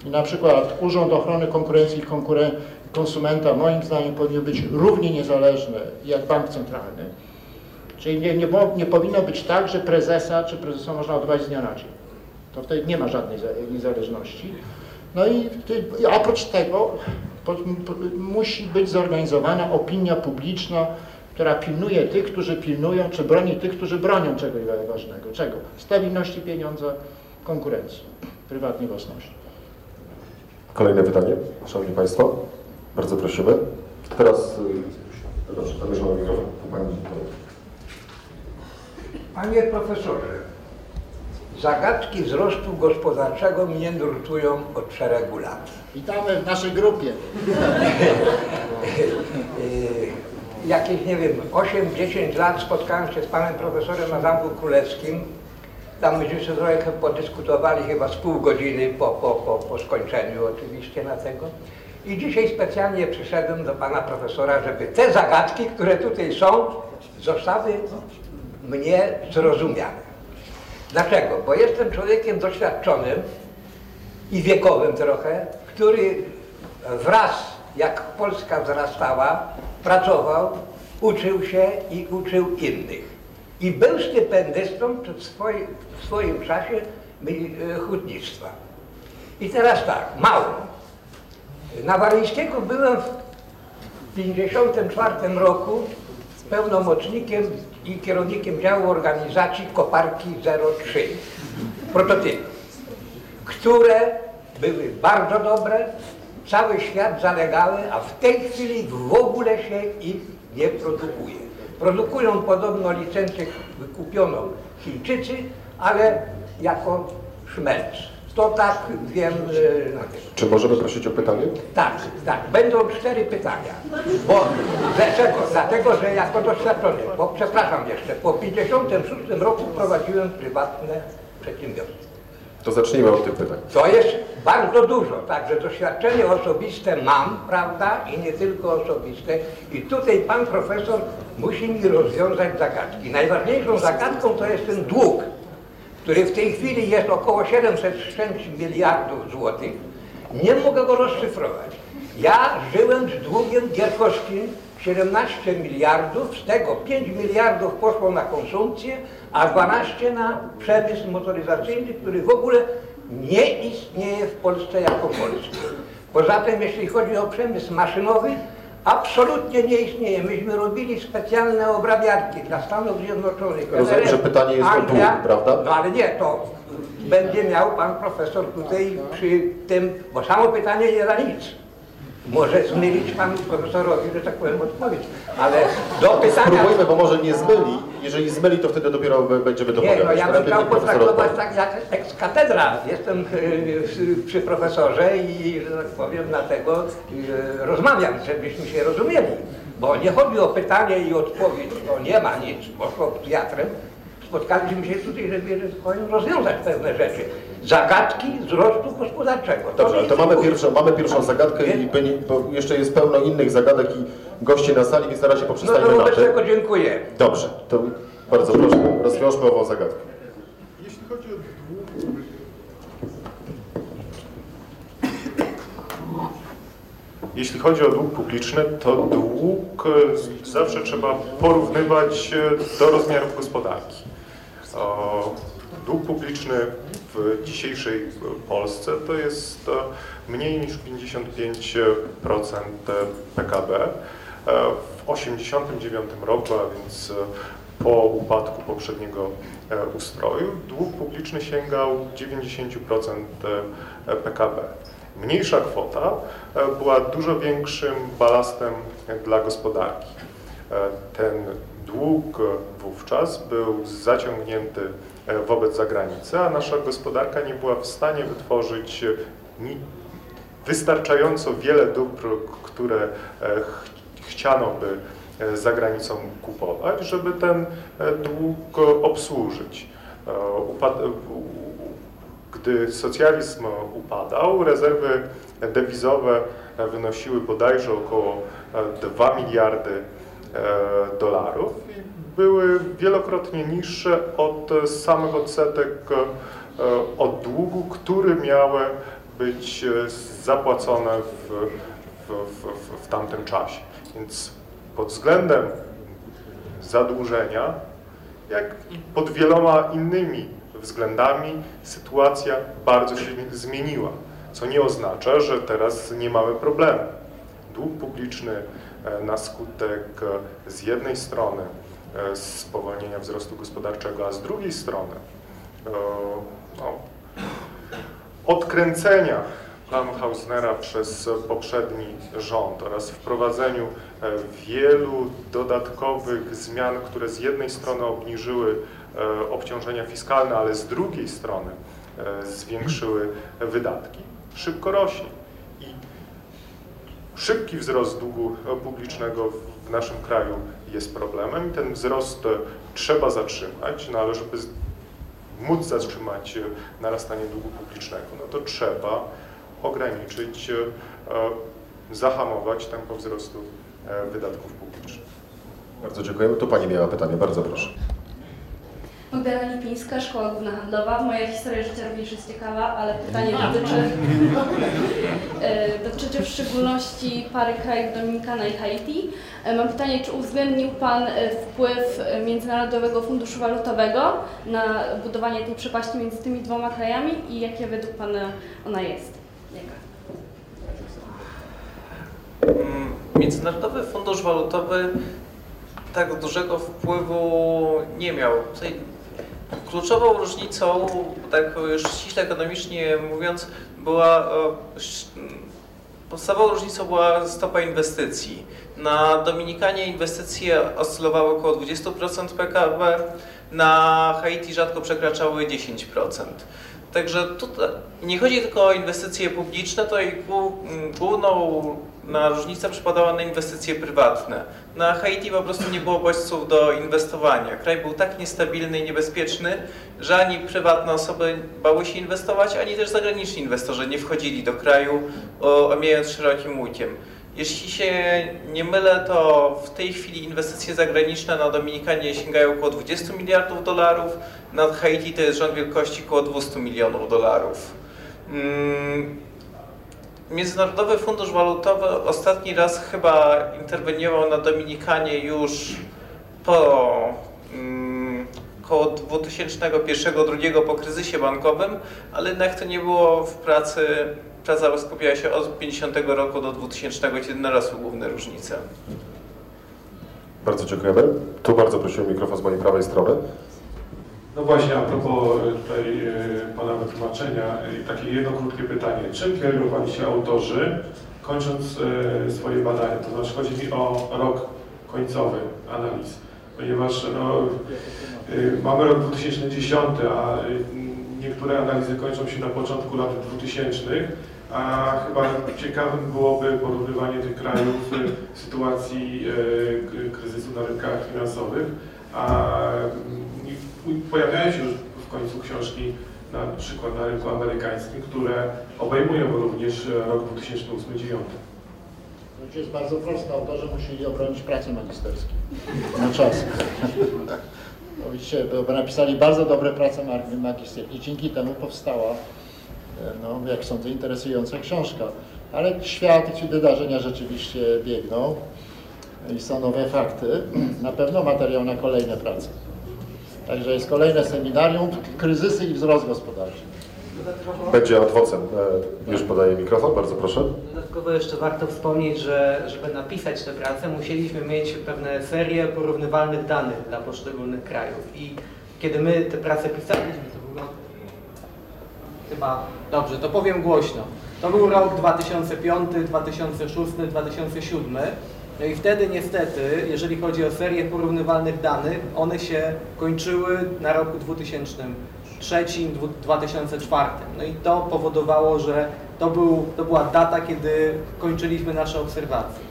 I na przykład Urząd Ochrony Konkurencji i Konkuren Konsumenta moim zdaniem powinien być równie niezależny jak Bank Centralny. Czyli nie, nie, nie powinno być tak, że prezesa czy prezesa można odwołać z dnia na dzień. To wtedy nie ma żadnej za- niezależności. No i i oprócz tego po, po, musi być zorganizowana opinia publiczna, która pilnuje tych, którzy pilnują, czy broni tych, którzy bronią czegoś ważnego. Czego? Stabilności pieniądza, konkurencji, prywatnej własności. Kolejne pytanie, Szanowni Państwo. Bardzo prosimy. Teraz, y, proszę, zamierzamy mikrofon. Pani Panie profesorze, zagadki wzrostu gospodarczego mnie nurtują od szeregu lat. Witamy w naszej grupie. Jakieś, nie wiem, 8-10 lat spotkałem się z panem profesorem na Zamku Królewskim Tam myśmy trochę podyskutowali chyba z pół godziny po, po, po, po skończeniu oczywiście na tego. I dzisiaj specjalnie przyszedłem do pana profesora, żeby te zagadki, które tutaj są, zostały mnie zrozumiane. Dlaczego? Bo jestem człowiekiem doświadczonym i wiekowym trochę, który wraz jak Polska wzrastała, pracował, uczył się i uczył innych. I był stypendystą w swoim, w swoim czasie e, hutnictwa. I teraz tak, mało. Na Waryńskiego byłem w 1954 roku pełnomocnikiem i kierownikiem działu organizacji Koparki 03, prototypy, które były bardzo dobre, cały świat zalegały, a w tej chwili w ogóle się ich nie produkuje. Produkują podobno licencję wykupioną Chińczycy, ale jako szmelc. To tak wiem na. Czy możemy prosić o pytanie? Tak, tak. Będą cztery pytania. Bo dlaczego? Dlatego, że jako doświadczony, bo przepraszam jeszcze, po 56 roku prowadziłem prywatne przedsiębiorstwo. To zacznijmy od tych pytań. To jest bardzo dużo, także doświadczenie osobiste mam, prawda, i nie tylko osobiste. I tutaj pan profesor musi mi rozwiązać zagadki. Najważniejszą zagadką to jest ten dług, który w tej chwili jest około 706 miliardów złotych. Nie mogę go rozszyfrować. Ja żyłem z długiem gierkowskim 17 miliardów, z tego 5 miliardów poszło na konsumpcję, a 12 na przemysł motoryzacyjny, który w ogóle nie istnieje w Polsce jako polski. Poza tym, jeśli chodzi o przemysł maszynowy, absolutnie nie istnieje. Myśmy robili specjalne obrabiarki dla Stanów Zjednoczonych. Rozumiem, że pytanie jest o Anglia. dług, prawda? No ale nie, to będzie miał pan profesor tutaj przy tym, bo samo pytanie nie da nic. Może zmylić panu profesorowi, że tak powiem, odpowiedź. Ale do pytania... Spróbujmy, bo może nie zmyli. Jeżeli zmyli, to wtedy dopiero będziemy Nie, dopowiadać. no ja bym chciał potraktować tak jak ex katedra. Jestem y, przy profesorze i, że tak powiem, dlatego y, rozmawiam, żebyśmy się rozumieli. Bo nie chodzi o pytanie i odpowiedź, to nie ma nic, poszło teatrem. Spotkaliśmy się tutaj, żeby powiem, rozwiązać pewne rzeczy. Zagadki wzrostu gospodarczego. Dobrze, ale to mamy pierwszą, mamy pierwszą zagadkę i byli, jeszcze jest pełno innych zagadek i gości na sali, więc na razie No poprzestańmy to na tym. tego dziękuję. Dobrze, to bardzo proszę, rozwiążmy ową zagadkę. Jeśli chodzi o dług, jeśli chodzi o dług publiczny, to dług e, zawsze trzeba porównywać e, do rozmiarów gospodarki. O, Dług publiczny dzisiejszej Polsce to jest e, mniej niż 55% PKB. E, W 1989 roku, a więc e, po upadku poprzedniego e, ustroju, dług publiczny sięgał 90% e, PKB. Mniejsza kwota e, była dużo większym balastem e, dla gospodarki. E, Ten dług wówczas był zaciągnięty e, wobec zagranicy, a nasza gospodarka nie była w stanie wytworzyć e, wystarczająco wiele dóbr, które e, ch- chciano by e, za granicą kupować, żeby ten e, dług e, obsłużyć. E, Gdy socjalizm upadał, rezerwy dewizowe e, wynosiły bodajże około e, 2 miliardy e, dolarów i były wielokrotnie niższe od samych odsetek e, od długu, który miały być e, zapłacone w, w, w, w, tamtym czasie. Więc pod względem zadłużenia, jak i pod wieloma innymi względami sytuacja bardzo się zmieniła, co nie oznacza, że teraz nie mamy problemu. Dług publiczny e, na skutek z jednej strony spowolnienia wzrostu gospodarczego, a z drugiej strony e, no, odkręcenia planu Hausnera przez poprzedni rząd oraz wprowadzeniu e, wielu dodatkowych zmian, które z jednej strony obniżyły e, obciążenia fiskalne, ale z drugiej strony e, zwiększyły wydatki, szybko rośnie. I szybki wzrost długu publicznego w naszym kraju jest problemem i ten wzrost e, trzeba zatrzymać, no ale żeby móc zatrzymać narastanie długu publicznego, no to trzeba ograniczyć, zahamować tempo wzrostu wydatków publicznych. Bardzo dziękujemy. Tu Pani miała pytanie, bardzo proszę. Magdalena Lipińska, Szkoła Główna Handlowa. Moja historia życia również jest ciekawa, ale pytanie dotyczy, e, dotyczy w szczególności pary krajów Dominikana i Haiti. E, Mam pytanie, czy uwzględnił Pan e, wpływ Międzynarodowego Funduszu Walutowego na budowanie tej przepaści między tymi dwoma krajami i jakie według Pana ona jest? Jaka? Mm, Międzynarodowy Fundusz Walutowy tak dużego wpływu nie miał. Kluczową różnicą, tak już ściśle ekonomicznie mówiąc, była podstawową różnicą była stopa inwestycji. Na Dominikanie inwestycje oscylowały około 20% PKB, na Haiti rzadko przekraczały 10%. Także tutaj nie chodzi tylko o inwestycje publiczne, to i główną na różnica przypadała na inwestycje prywatne. Na Haiti po prostu nie było bodźców do inwestowania. Kraj był tak niestabilny i niebezpieczny, że ani prywatne osoby bały się inwestować, ani też zagraniczni inwestorzy nie wchodzili do kraju, omijając szerokim łukiem. Jeśli się nie mylę, to w tej chwili inwestycje zagraniczne na Dominikanie sięgają około 20 miliardów dolarów, na Haiti to jest rząd wielkości około 200 milionów dolarów. Mm, Międzynarodowy Fundusz Walutowy ostatni raz chyba interweniował na Dominikanie już po mm, około 2001-2002 po kryzysie bankowym, ale jednak to nie było w pracy, praca skupiała się od 50 roku do 2000, kiedy narosły główne różnice. Bardzo dziękujemy. Tu bardzo prosiłem mikrofon z mojej prawej strony. No właśnie, a propos e, tutaj e, Pana wytłumaczenia, e, takie jedno krótkie pytanie. Czym kierowali się autorzy, kończąc swoje badania? To znaczy chodzi mi o rok końcowy analiz, ponieważ no, mamy rok 2010, a niektóre analizy kończą się na początku lat 2000, a chyba ciekawym byłoby porównywanie tych krajów sytuacji kryzysu na rynkach finansowych, a i pojawiają się już w końcu książki na przykład na rynku amerykańskim, które obejmują również rok 2008-2009. Rzecz jest bardzo prosta. Autorzy musieli obronić pracę magisterską na czas. Widzicie, bo napisali bardzo dobre prace mag- magisterskie i dzięki temu powstała, e, no, jak sądzę, interesująca książka. Ale świat i wydarzenia rzeczywiście biegną i są nowe fakty. Na pewno materiał na kolejne prace. Także jest kolejne seminarium, kryzysy i wzrost gospodarczy. Będzie adwocem. E, Już podaję mikrofon, bardzo proszę. Dodatkowo jeszcze warto wspomnieć, że żeby napisać tę pracę, musieliśmy mieć pewne serie porównywalnych danych dla poszczególnych krajów. I kiedy my tę pracę pisaliśmy, to było chyba dobrze, to powiem głośno. To był rok 2005, 2006, 2007. No i wtedy niestety, jeżeli chodzi o serię porównywalnych danych, one się kończyły na roku 2003, 2004. No i to powodowało, że to, był, to była data, kiedy kończyliśmy nasze obserwacje.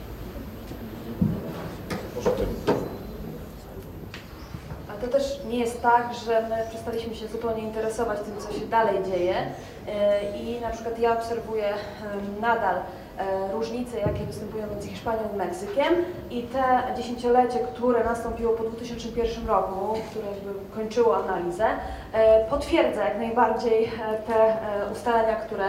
Ale to też nie jest tak, że my przestaliśmy się zupełnie interesować tym, co się dalej dzieje E, i na przykład ja obserwuję nadal różnice, jakie występują między Hiszpanią i Meksykiem i te dziesięciolecie, które nastąpiło po 2001 roku, które jakby kończyło analizę, e, potwierdza jak najbardziej e, te e, ustalenia, które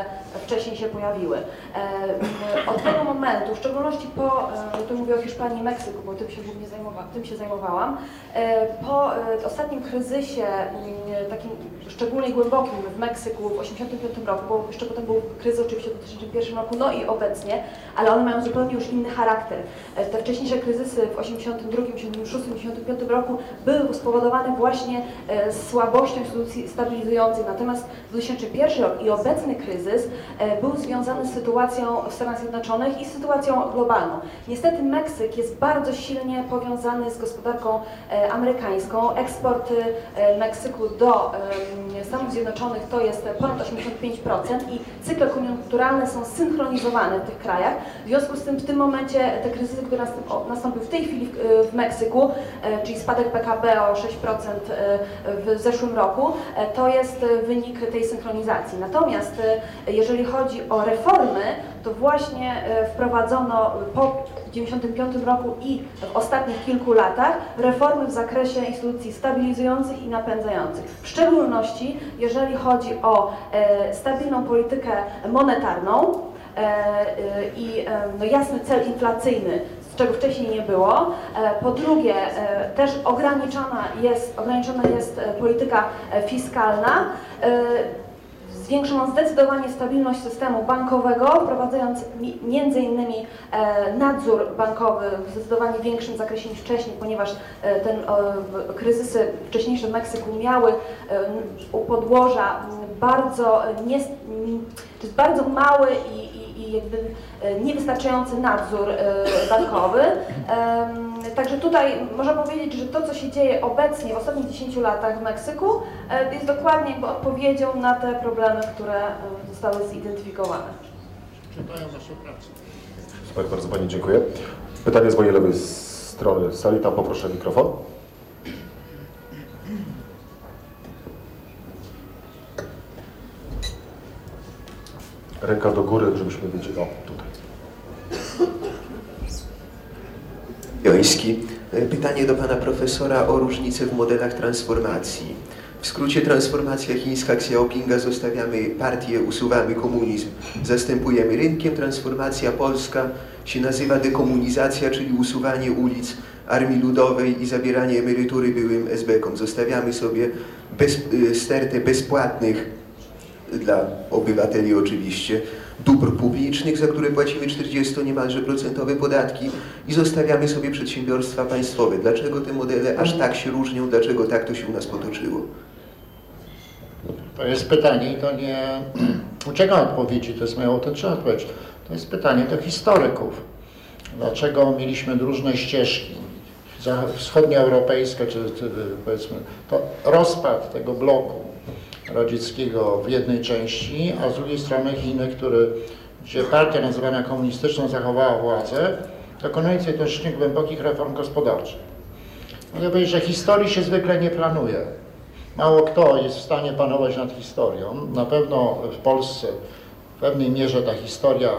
wcześniej się pojawiły. E, Od tego momentu, w szczególności po, e, tu mówię o Hiszpanii i Meksyku, bo tym się głównie zajmowa, tym się zajmowałam, e, po e, ostatnim kryzysie, mm, takim szczególnie głębokim w Meksyku w 1985 roku, bo jeszcze potem był kryzys oczywiście w 2001 roku, no i obecnie, ale one mają zupełnie już inny charakter. E, Te wcześniejsze kryzysy w 82, 86, 85 roku były spowodowane właśnie e, słabością instytucji stabilizujących, natomiast 2001 rok i obecny kryzys e, był związany z sytuacją w Stanach Zjednoczonych i sytuacją globalną. Niestety Meksyk jest bardzo silnie powiązany z gospodarką amerykańską. Eksport Meksyku do Stanów Zjednoczonych to jest ponad 85% i cykle koniunkturalne są synchronizowane w tych krajach. W związku z tym w tym momencie te kryzysy, które nastąp- o- nastąpił w tej chwili w, w Meksyku, e, czyli spadek PKB o 6% e, w zeszłym roku, to jest wynik tej synchronizacji. Natomiast jeżeli chodzi o reformy, to właśnie wprowadzono po 1995 roku i w ostatnich kilku latach reformy w zakresie instytucji stabilizujących i napędzających. W szczególności jeżeli chodzi o e, stabilną politykę monetarną e, e, i no, jasny cel inflacyjny, czego wcześniej nie było. Po drugie, też ograniczona jest, ograniczona jest polityka fiskalna. Zwiększono zdecydowanie stabilność systemu bankowego, wprowadzając mi- między innymi e, nadzór bankowy w zdecydowanie większym zakresie niż wcześniej, ponieważ e, ten, e, kryzysy wcześniejsze w Meksyku miały u podłoża bardzo nie, bardzo mały i, i, i niewystarczający nadzór bankowy. Em, Także tutaj można powiedzieć, że to, co się dzieje obecnie w ostatnich 10 latach w Meksyku, e, jest dokładnie jakby odpowiedzią na te problemy, które e, zostały zidentyfikowane. Czytają naszą pracę. Super, bardzo Pani dziękuję. Pytanie z mojej lewej strony sali, tam poproszę mikrofon. Ręka do góry, żebyśmy wiedzieli. O, tutaj. Joński. Pytanie do pana profesora o różnice w modelach transformacji. W skrócie transformacja chińska Xiaopinga zostawiamy partię, usuwamy komunizm, zastępujemy rynkiem. Transformacja polska się nazywa dekomunizacja, czyli usuwanie ulic Armii Ludowej i zabieranie emerytury byłym SB-kom. Zostawiamy sobie bez, y, stertę bezpłatnych dla obywateli oczywiście, dóbr publicznych, za które płacimy 40 niemalże procentowe podatki i zostawiamy sobie przedsiębiorstwa państwowe. Dlaczego te modele aż tak się różnią? Dlaczego tak to się u nas potoczyło? To jest pytanie i to nie uciekam od odpowiedzi, to jest moja autentyczna odpowiedź. To jest pytanie do historyków. Dlaczego mieliśmy różne ścieżki wschodnioeuropejskie, czy, czy powiedzmy, to rozpad tego bloku radzieckiego w jednej części, a z drugiej strony Chiny, który, gdzie partia nazywana komunistyczną zachowała władzę, dokonując jednocześnie głębokich reform gospodarczych. Mogę powiedzieć, że historii się zwykle nie planuje. Mało kto jest w stanie panować nad historią. Na pewno w Polsce w pewnej mierze ta historia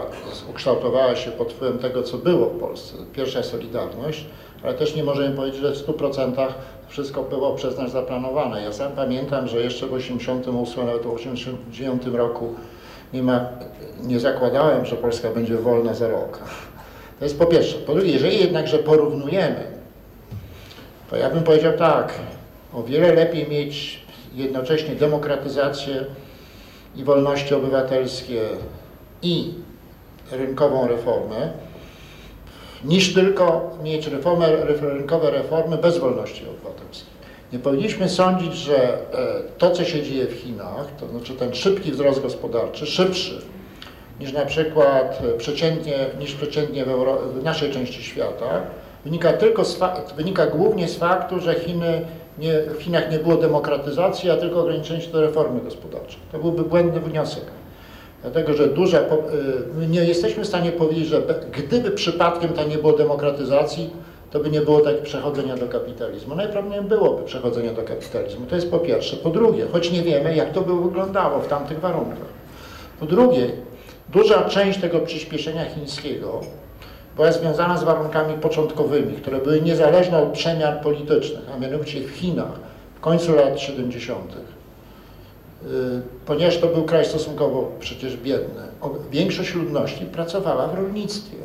ukształtowała się pod wpływem tego, co było w Polsce. Pierwsza Solidarność, ale też nie możemy powiedzieć, że w 100% wszystko było przez nas zaplanowane. Ja sam pamiętam, że jeszcze w 88, nawet w 89 roku nie, ma, nie zakładałem, że Polska będzie wolna za rok. To jest po pierwsze. Po drugie, jeżeli jednakże porównujemy, to ja bym powiedział tak, o wiele lepiej mieć jednocześnie demokratyzację i wolności obywatelskie i rynkową reformę, niż tylko mieć reformę, rynkowe reformy bez wolności obywatelskiej. Nie powinniśmy sądzić, że e, to, co się dzieje w Chinach, to znaczy ten szybki wzrost gospodarczy, szybszy niż na przykład e, przeciętnie, niż przeciętnie w, Euro, w naszej części świata, wynika, tylko z wynika głównie z faktu, że Chiny nie, w Chinach nie było demokratyzacji, a tylko ograniczenie się do reformy gospodarczej. To byłby błędny wniosek. Dlatego, że duże, po- y, nie jesteśmy w stanie powiedzieć, że gdyby przypadkiem tam nie było demokratyzacji, to by nie było tak przechodzenia do kapitalizmu. Najprawdopodobniej byłoby przechodzenia do kapitalizmu. To jest po pierwsze. Po drugie, choć nie wiemy, jak to by wyglądało w tamtych warunkach. Po drugie, duża część tego przyspieszenia chińskiego była związana z warunkami początkowymi, które były niezależne od przemian politycznych, a mianowicie w Chinach w końcu lat 70. Y, Ponieważ to był kraj stosunkowo przecież biedny, większość ludności pracowała w rolnictwie,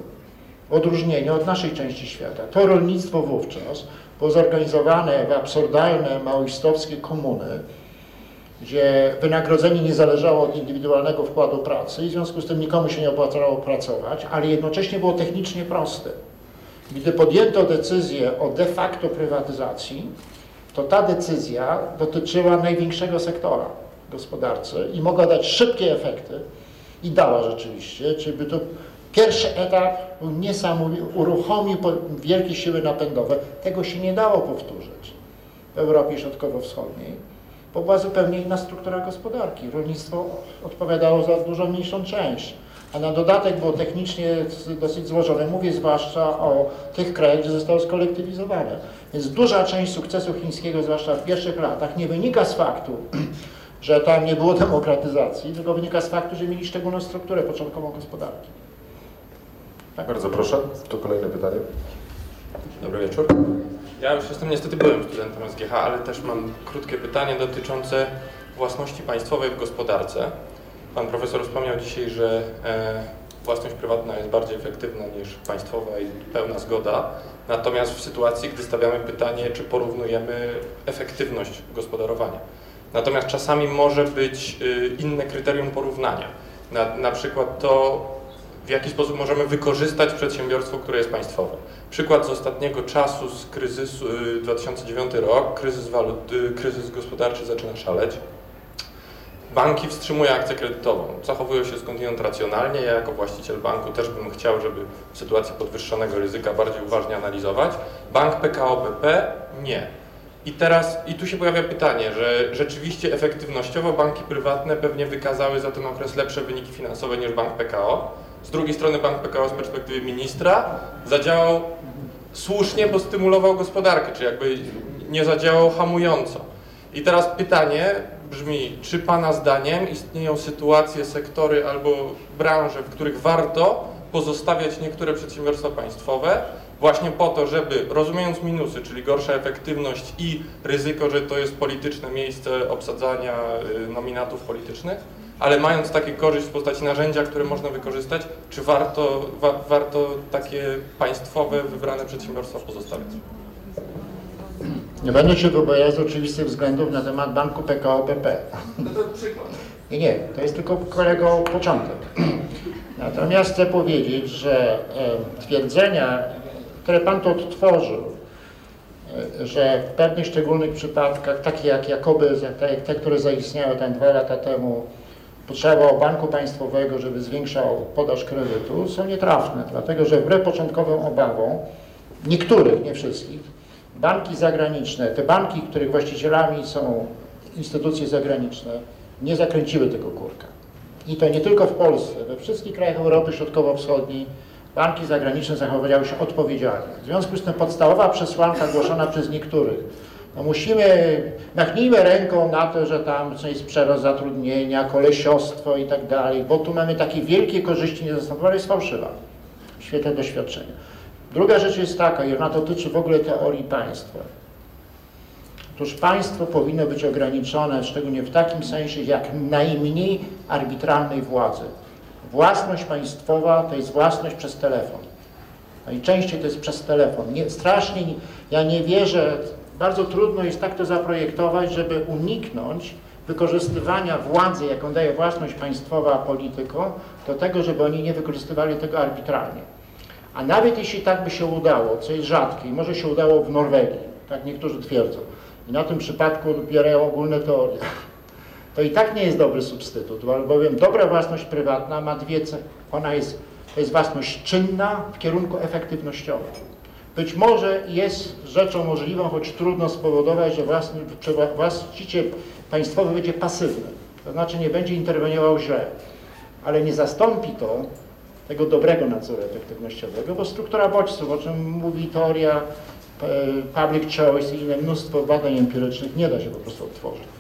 w odróżnieniu od naszej części świata. To rolnictwo wówczas było zorganizowane w absurdalne maoistowskie komuny, gdzie wynagrodzenie nie zależało od indywidualnego wkładu pracy i w związku z tym nikomu się nie opłacało pracować, ale jednocześnie było technicznie proste. Gdy podjęto decyzję o de facto prywatyzacji, to ta decyzja dotyczyła największego sektora gospodarcy i mogła dać szybkie efekty i dała rzeczywiście, czyli by to pierwszy etap był niesamowity, uruchomił wielkie siły napędowe. Tego się nie dało powtórzyć w Europie Środkowo-Wschodniej, bo była zupełnie inna struktura gospodarki. Rolnictwo odpowiadało za dużo mniejszą część, a na dodatek było technicznie dosyć złożone. Mówię zwłaszcza o tych krajach, gdzie zostało skolektywizowane. Więc duża część sukcesu chińskiego, zwłaszcza w pierwszych latach, nie wynika z faktu, że tam nie było demokratyzacji, tylko wynika z faktu, że mieli szczególną strukturę początkową gospodarki. Tak. Bardzo proszę, to kolejne pytanie. Dobry wieczór. Ja już jestem niestety byłem studentem SGH, ale też mam krótkie pytanie dotyczące własności państwowej w gospodarce. Pan profesor wspomniał dzisiaj, że e, własność prywatna jest bardziej efektywna niż państwowa i pełna zgoda. Natomiast w sytuacji, gdy stawiamy pytanie, czy porównujemy efektywność gospodarowania. Natomiast czasami może być y, inne kryterium porównania. Na, na przykład to, w jaki sposób możemy wykorzystać przedsiębiorstwo, które jest państwowe. Przykład z ostatniego czasu, z kryzysu 2009 y, rok, kryzys, walut, y, kryzys gospodarczy zaczyna szaleć. Banki wstrzymują akcję kredytową, zachowują się skądinąd racjonalnie. Ja jako właściciel banku też bym chciał, żeby w sytuacji podwyższonego ryzyka bardziej uważnie analizować. Bank PKO BP nie. I teraz, i tu się pojawia pytanie, że rzeczywiście efektywnościowo banki prywatne pewnie wykazały za ten okres lepsze wyniki finansowe niż bank PKO. Z drugiej strony bank PKO z perspektywy ministra zadziałał słusznie, bo stymulował gospodarkę, czy jakby nie zadziałał hamująco. I teraz pytanie brzmi, czy Pana zdaniem istnieją sytuacje, sektory albo branże, w których warto pozostawiać niektóre przedsiębiorstwa państwowe, właśnie po to, żeby rozumiejąc minusy, czyli gorsza efektywność i ryzyko, że to jest polityczne miejsce obsadzania y, nominatów politycznych, ale mając takie korzyść w postaci narzędzia, które można wykorzystać, czy warto, wa, warto takie państwowe, wybrane przedsiębiorstwa pozostawiać? Nie będę się wypowiadał z oczywistych względów na temat banku PKO BP. No to przykład. Nie, nie, to jest tylko kolego początek. Natomiast chcę powiedzieć, że twierdzenia, które Pan tu odtworzył, e, że w pewnych szczególnych przypadkach, takie jak jakoby te, te które zaistniały tam dwa lata temu, potrzeba banku państwowego, żeby zwiększał podaż kredytu, są nietrafne, dlatego że wbrew początkowym obawom, niektórych, nie wszystkich, banki zagraniczne, te banki, których właścicielami są instytucje zagraniczne, nie zakręciły tego kurka. I to nie tylko w Polsce, we wszystkich krajach Europy Środkowo-Wschodniej banki zagraniczne zachowywały się odpowiedzialnie. W związku z tym podstawowa przesłanka głoszona przez niektórych, no musimy, machnijmy ręką na to, że tam jest przerost zatrudnienia, kolesiostwo i tak dalej, bo tu mamy takie wielkie korzyści niezastąpione, jest fałszywa w świetle doświadczenia. Druga rzecz jest taka, i ona dotyczy w ogóle teorii państwa. Otóż państwo powinno być ograniczone, szczególnie w takim sensie, jak najmniej arbitralnej władzy. Własność państwowa to jest własność przez telefon. Najczęściej to jest przez telefon. Nie, strasznie, ja nie wierzę, bardzo trudno jest tak to zaprojektować, żeby uniknąć wykorzystywania władzy, jaką daje własność państwowa politykom, do tego, żeby oni nie wykorzystywali tego arbitralnie. A nawet jeśli tak by się udało, co jest rzadkie, może się udało w Norwegii, tak niektórzy twierdzą, i na tym przypadku opierają ogólne teorie, to i tak nie jest dobry substytut, albowiem dobra własność prywatna ma dwie cechy. Ona jest, to jest własność czynna w kierunku efektywnościowym. Być może jest rzeczą możliwą, choć trudno spowodować, że właściciel państwowy będzie pasywny, to znaczy nie będzie interweniował źle, ale nie zastąpi to tego dobrego nadzoru efektywnościowego, bo struktura bodźców, o czym mówi teoria e, public choice i inne mnóstwo badań empirycznych, nie da się po prostu odtworzyć.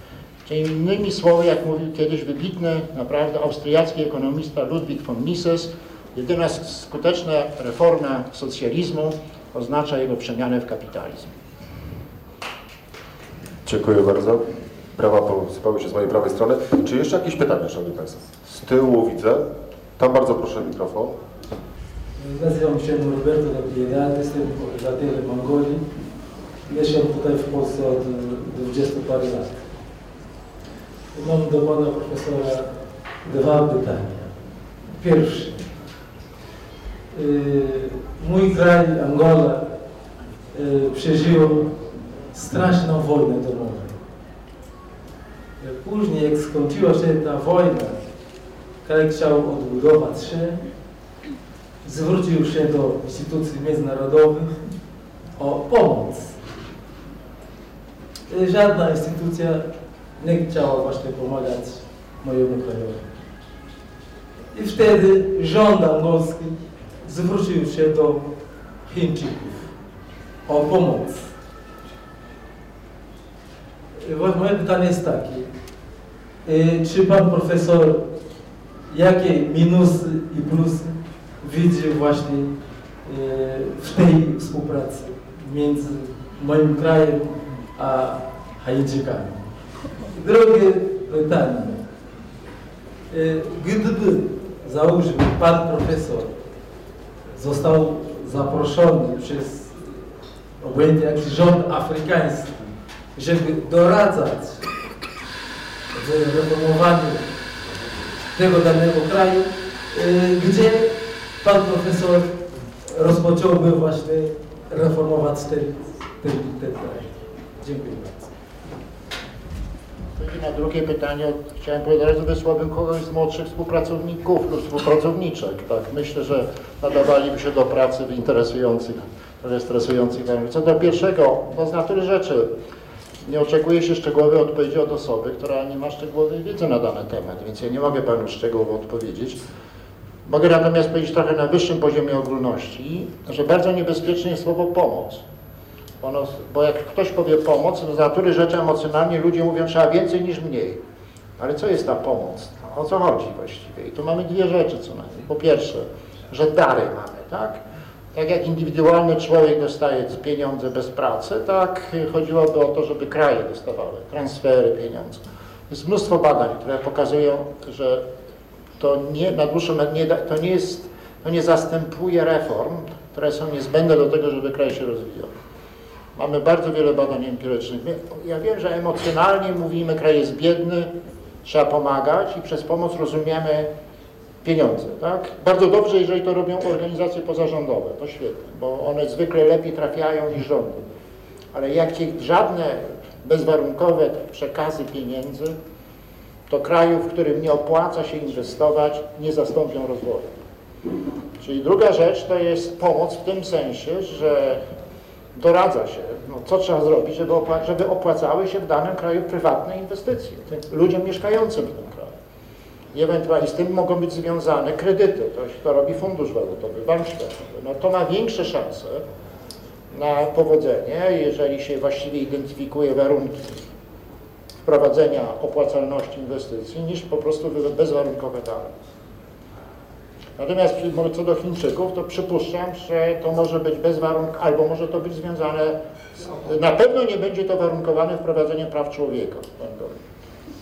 Czyli innymi słowy, jak mówił kiedyś wybitny, naprawdę austriacki ekonomista Ludwig von Mises, jedyna skuteczna reforma socjalizmu oznacza jego przemianę w kapitalizm. Dziękuję bardzo. Brawa posypały się z mojej prawej strony. Czy jeszcze jakieś pytania, Szanowni Państwo? Z tyłu widzę. Tam bardzo proszę mikrofon. Nazywam się Norberto da Piedad, jestem obywatelem Mongolii. Mieszkam tutaj w Polsce od 20 parę lat. Mam do pana profesora dwa pytania. Pierwsze. Mój kraj, Angola, przeżył straszną wojnę domową. Później, jak skończyła się ta wojna, kraj chciał odbudować się, zwrócił się do instytucji międzynarodowych o pomoc. I Żadna instytucja nie chciała właśnie pomagać mojemu krajowi. I wtedy rząd angolski zwrócił się do Chińczyków o pomoc. Moje pytanie jest takie. y, Czy pan profesor jakie minusy i plusy widzi właśnie y, w tej współpracy między moim krajem a Haitczykami? Drugie pytanie. Y, Gdyby, załóżmy, pan profesor został zaproszony przez obojętnie jakiś rząd afrykański, żeby doradzać w reformowaniu tego danego kraju, y, gdzie pan profesor rozpocząłby właśnie reformować ten, ten, ten kraj. Dziękuję bardzo. I na drugie pytanie chciałem powiedzieć, że wysłałbym kogoś z młodszych współpracowników lub współpracowniczek. Tak, myślę, że nadawaliby się do pracy w interesujących, trochę stresujących warunkach. Co do pierwszego, no z natury rzeczy, nie oczekuje się szczegółowej odpowiedzi od osoby, która nie ma szczegółowej wiedzy na dany temat, więc ja nie mogę panu szczegółowo odpowiedzieć. Mogę natomiast powiedzieć trochę na wyższym poziomie ogólności, że bardzo niebezpieczne jest słowo pomoc. Ono, bo jak ktoś powie pomoc, to z natury rzeczy emocjonalnie ludzie mówią, trzeba więcej niż mniej. Ale co jest ta pomoc? O co chodzi właściwie? I tu mamy dwie rzeczy co najmniej. Po pierwsze, że dary mamy, tak? Tak jak indywidualny człowiek dostaje pieniądze bez pracy, tak chodziłoby o to, żeby kraje dostawały transfery pieniądze. Jest mnóstwo badań, które pokazują, że to nie, na da- to nie jest, to nie zastępuje reform, które są niezbędne do tego, żeby kraj się rozwijał. Mamy bardzo wiele badań empirycznych. My, ja wiem, że emocjonalnie mówimy, kraj jest biedny, trzeba pomagać i przez pomoc rozumiemy pieniądze, tak? Bardzo dobrze, jeżeli to robią organizacje pozarządowe, to świetnie, bo one zwykle lepiej trafiają niż rządy. Ale jakie żadne bezwarunkowe przekazy pieniędzy, to kraju, w którym nie opłaca się inwestować, nie zastąpią rozwoju. Czyli druga rzecz to jest pomoc w tym sensie, że doradza się, no, co trzeba zrobić, żeby, opła- żeby opłacały się w danym kraju prywatne inwestycje, tym ludziom mieszkającym w tym kraju. I ewentualnie z tym mogą być związane kredyty, to, to robi Fundusz Walutowy, Bank Światowy. No to ma większe szanse na powodzenie, jeżeli się właściwie identyfikuje warunki wprowadzenia opłacalności inwestycji, niż po prostu bezwarunkowe dane. Natomiast co do Chińczyków, to przypuszczam, że to może być bez albo może to być związane, z, na pewno nie będzie to warunkowane wprowadzeniem praw człowieka.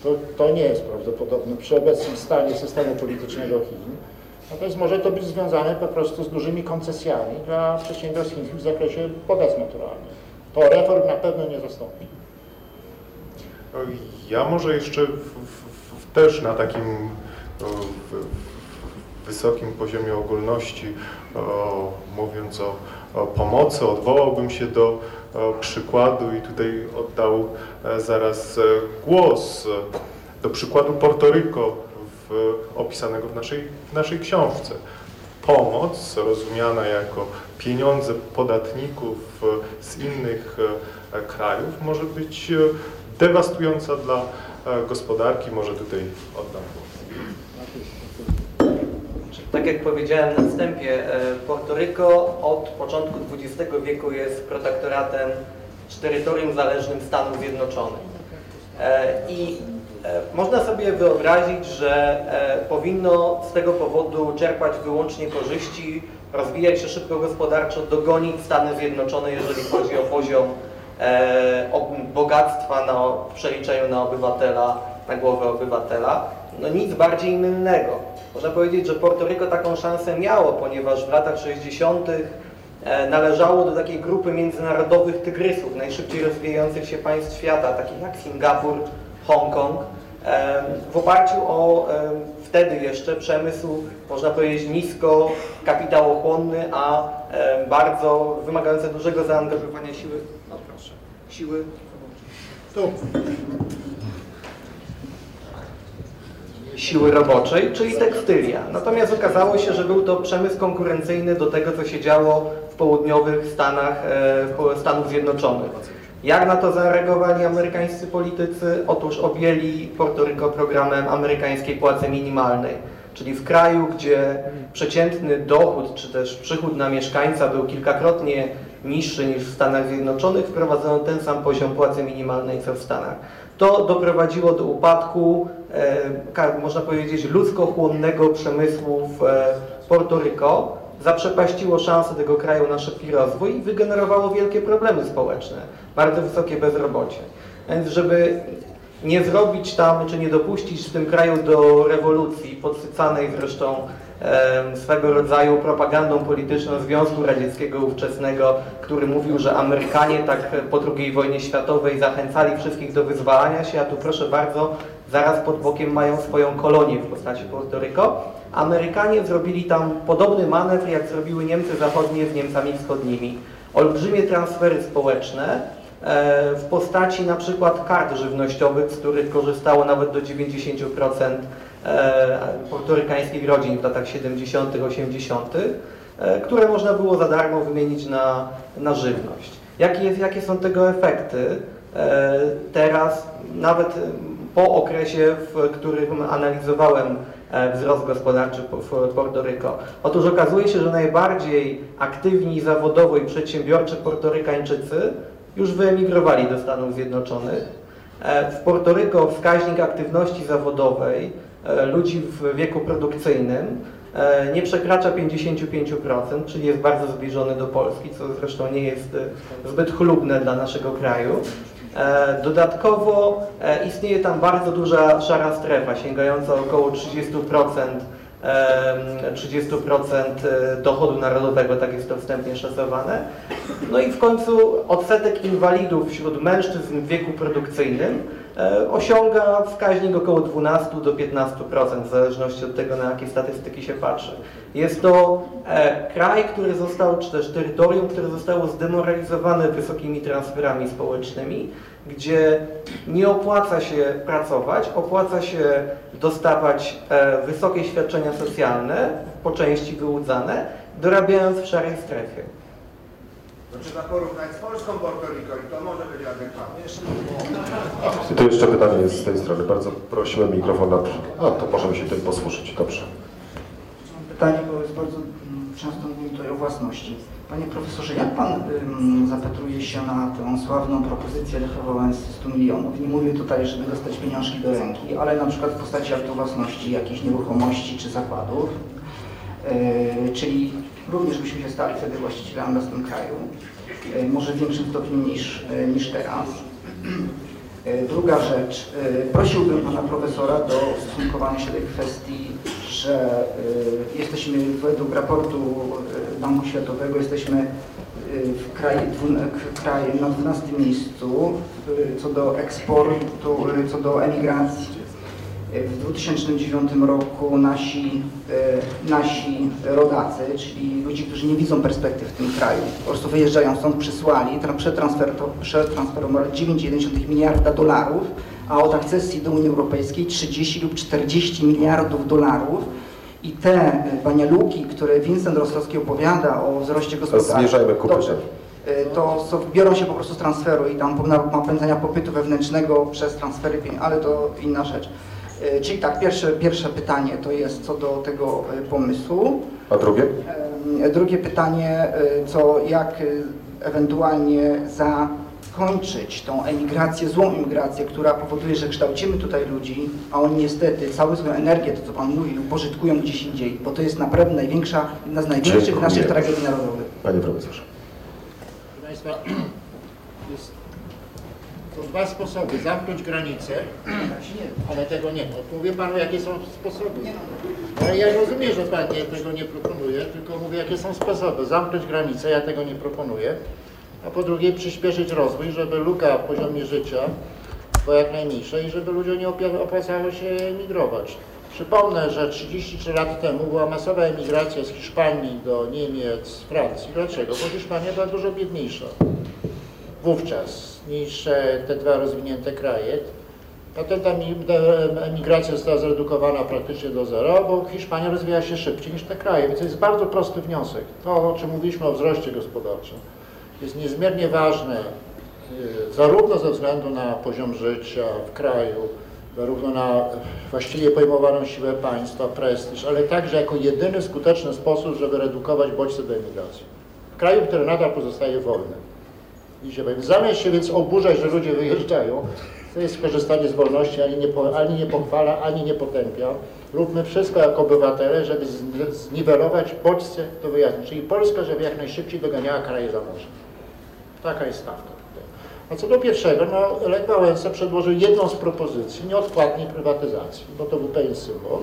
To, to nie jest prawdopodobne przy obecnym stanie systemu politycznego Chin. Natomiast może to być związane po prostu z dużymi koncesjami dla przedsiębiorstw chińskich w zakresie bogactw naturalnych. To reform na pewno nie zastąpi. Ja może jeszcze w, w, w, też na takim w wysokim poziomie ogólności, o, mówiąc o, pomocy, odwołałbym się do o, przykładu i tutaj oddał e, zaraz e, głos e, do przykładu Portoryko w, opisanego w naszej, w naszej książce. Pomoc rozumiana jako pieniądze podatników e, z innych e, krajów może być e, dewastująca dla e, gospodarki. Może tutaj oddam głos. Tak jak powiedziałem na wstępie, e, Portoryko od początku XX wieku jest protektoratem czy terytorium zależnym Stanów Zjednoczonych. E, I e, można sobie wyobrazić, że powinno z tego powodu czerpać wyłącznie korzyści, rozwijać się szybko gospodarczo, dogonić Stany Zjednoczone, jeżeli chodzi o poziom bogactwa na, w przeliczeniu na obywatela, na głowę obywatela. No nic bardziej mylnego. Można powiedzieć, że Portoryko taką szansę miało, ponieważ w latach 60. e, należało do takiej grupy międzynarodowych tygrysów, najszybciej rozwijających się państw świata, takich jak Singapur, Hongkong, e, w oparciu o e, wtedy jeszcze przemysł, można powiedzieć, nisko kapitałochłonny, a bardzo wymagający dużego zaangażowania siły, no proszę, siły Tu. Siły roboczej, czyli tekstylia. Natomiast okazało się, że był to przemysł konkurencyjny do tego, co się działo w południowych Stanach e, Stanów Zjednoczonych. Jak na to zareagowali amerykańscy politycy? Otóż objęli Portoryko programem amerykańskiej płacy minimalnej. Czyli w kraju, gdzie przeciętny dochód czy też przychód na mieszkańca był kilkakrotnie niższy niż w Stanach Zjednoczonych, wprowadzono ten sam poziom płacy minimalnej co w Stanach. To doprowadziło do upadku, e, można powiedzieć, ludzkochłonnego przemysłu w e, Portoryko, zaprzepaściło szansę tego kraju na szybki rozwój i wygenerowało wielkie problemy społeczne, bardzo wysokie bezrobocie. Więc żeby nie zrobić tam, czy nie dopuścić w tym kraju do rewolucji, podsycanej zresztą swego rodzaju propagandą polityczną Związku Radzieckiego ówczesnego, który mówił, że Amerykanie tak po II wojnie światowej zachęcali wszystkich do wyzwalania się, a tu proszę bardzo, zaraz pod bokiem mają swoją kolonię w postaci Puerto Rico. Amerykanie zrobili tam podobny manewr, jak zrobiły Niemcy Zachodnie z Niemcami Wschodnimi. Olbrzymie transfery społeczne, E, w postaci na przykład kart żywnościowych, z których korzystało nawet do 90% e, portorykańskich rodzin w latach 70., 80., e, które można było za darmo wymienić na, na żywność. Jakie, jest, jakie są tego efekty teraz, nawet po okresie, w którym analizowałem wzrost gospodarczy w Puerto Rico? Otóż okazuje się, że najbardziej aktywni zawodowo i przedsiębiorczy portorykańczycy już wyemigrowali do Stanów Zjednoczonych. E, w Portoryko wskaźnik aktywności zawodowej e, ludzi w wieku produkcyjnym e, nie przekracza 55%, czyli jest bardzo zbliżony do Polski, co zresztą nie jest zbyt chlubne dla naszego kraju. Dodatkowo istnieje tam bardzo duża szara strefa, sięgająca około 30% 30% dochodu narodowego, tak jest to wstępnie szacowane. No i w końcu odsetek inwalidów wśród mężczyzn w wieku produkcyjnym e, osiąga wskaźnik około 12 do 15%, w zależności od tego, na jakie statystyki się patrzy. Jest to e, kraj, który został, czy też terytorium, które zostało zdemoralizowane wysokimi transferami społecznymi, gdzie nie opłaca się pracować, opłaca się dostawać e, wysokie świadczenia socjalne, po części wyłudzane, dorabiając w szarej strefie. To trzeba porównać z Polską Porto Rico i to może być adekwatne. I tu jeszcze pytanie jest z tej strony. Bardzo prosimy mikrofon na... A, to możemy się tym posłużyć. Dobrze. Pytanie, bo jest bardzo mm, często mówimy tutaj o własności. Panie profesorze, jak pan ym, zapatruje się na tę sławną propozycję Lecha Wałęsy 100 milionów? Nie mówię tutaj, żeby dostać pieniążki do ręki, ale na przykład w postaci aktu własności jakichś nieruchomości czy zakładów, yy, czyli również byśmy się stali wtedy właścicielami w tym kraju, yy, może w większym stopniu niż, yy, niż teraz. Yy, druga rzecz, prosiłbym pana profesora do stosunkowania się do tej kwestii że jesteśmy według raportu Banku Światowego jesteśmy w kraju, kraj na 12 miejscu co do eksportu, co do emigracji. W 2009 roku nasi, nasi rodacy, czyli ludzie, którzy nie widzą perspektyw w tym kraju, po prostu wyjeżdżają stąd, przysłali, przetransferowali 9,1 miliarda dolarów a od akcesji do Unii Europejskiej 30 lub 40 miliardów dolarów. I te e, banialuki, które Vincent Rostowski opowiada o wzroście gospodarczym, Zmierzajmy ku dobrze, e, to są, biorą się po prostu z transferu i tam napędzania popytu wewnętrznego przez transfery pieniędzy, ale to inna rzecz. E, czyli tak, pierwsze, pierwsze pytanie to jest co do tego pomysłu. A drugie? Drugie pytanie, co jak ewentualnie za kończyć tą emigrację, złą emigrację, która powoduje, że kształcimy tutaj ludzi, a oni niestety całą swoją energię, to co Pan mówił, pożytkują gdzieś indziej, bo to jest naprawdę największa, jedna z największych Dziękuję. naszych tragedii narodowych. Panie profesorze. Proszę Państwa, dwa sposoby. Zamknąć granicę, ale tego nie. Mówię Panu, jakie są sposoby. Ale ja rozumiem, że Pan nie, tego nie proponuje, tylko mówię, jakie są sposoby. Zamknąć granicę, ja tego nie proponuję a po drugie przyspieszyć rozwój, żeby luka w poziomie życia była jak najmniejsza i żeby ludziom nie opłacało się emigrować. Przypomnę, że 33 lat temu była masowa emigracja z Hiszpanii do Niemiec, Francji. Dlaczego? Bo Hiszpania była dużo biedniejsza wówczas niż te dwa rozwinięte kraje. Mi- ta emigracja została zredukowana praktycznie do zera, bo Hiszpania rozwija się szybciej niż te kraje, więc to jest bardzo prosty wniosek. To, o czym mówiliśmy o wzroście gospodarczym, jest niezmiernie ważne, y, zarówno ze względu na poziom życia w kraju, zarówno na właściwie pojmowaną siłę państwa, prestiż, ale także jako jedyny skuteczny sposób, żeby redukować bodźce do emigracji. W kraju, który nadal pozostaje wolny. Zamiast się więc oburzać, że ludzie wyjeżdżają, to jest korzystanie z wolności, ani nie, po, ani nie pochwala, ani nie potępia. Róbmy wszystko jako obywatele, żeby zniwelować bodźce do wyjazdu. Czyli Polska, żeby jak najszybciej doganiała kraje za morze. Taka jest stawka. A co do pierwszego, no Lech Wałęsa przedłożył jedną z propozycji nieodpłatnej prywatyzacji, bo to był pewien symbol.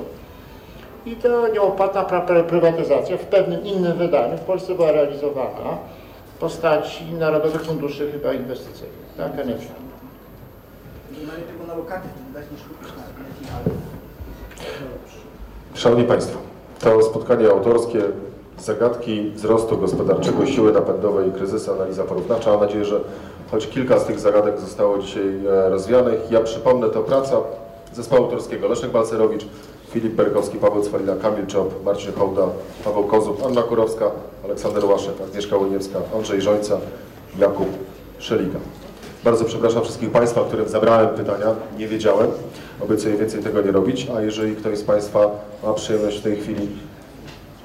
I ta nieopłatna prywatyzacja w pewnym innym wydaniu w Polsce była realizowana postaci Narodowych Funduszy chyba Inwestycyjnych. Tak, NFI. Nie mamy tylko na lokaty wydać niż kupić na na ale... Szanowni Państwo, to spotkanie autorskie Zagadki wzrostu gospodarczego, siły napędowej i kryzysu, analiza porównawcza. Mam nadzieję, że choć kilka z tych zagadek zostało dzisiaj e, rozwianych. Ja przypomnę, to praca zespołu autorskiego Leszek Balcerowicz, Filip Berkowski, Paweł Cwalina, Kamil Czop, Marcin Hołda, Paweł Kozub, Anna Kurowska, Aleksander Łaszek, Agnieszka Łyniewska, Andrzej Żońca, Jakub Szeliga. Bardzo przepraszam wszystkich Państwa, którym zabrałem pytania, nie wiedziałem. Obiecuję więcej tego nie robić, a jeżeli ktoś z Państwa ma przyjemność w tej chwili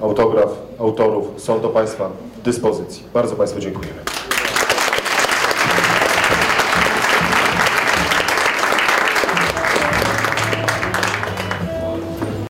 autograf autorów, są do Państwa dyspozycji. Bardzo Państwu dziękujemy.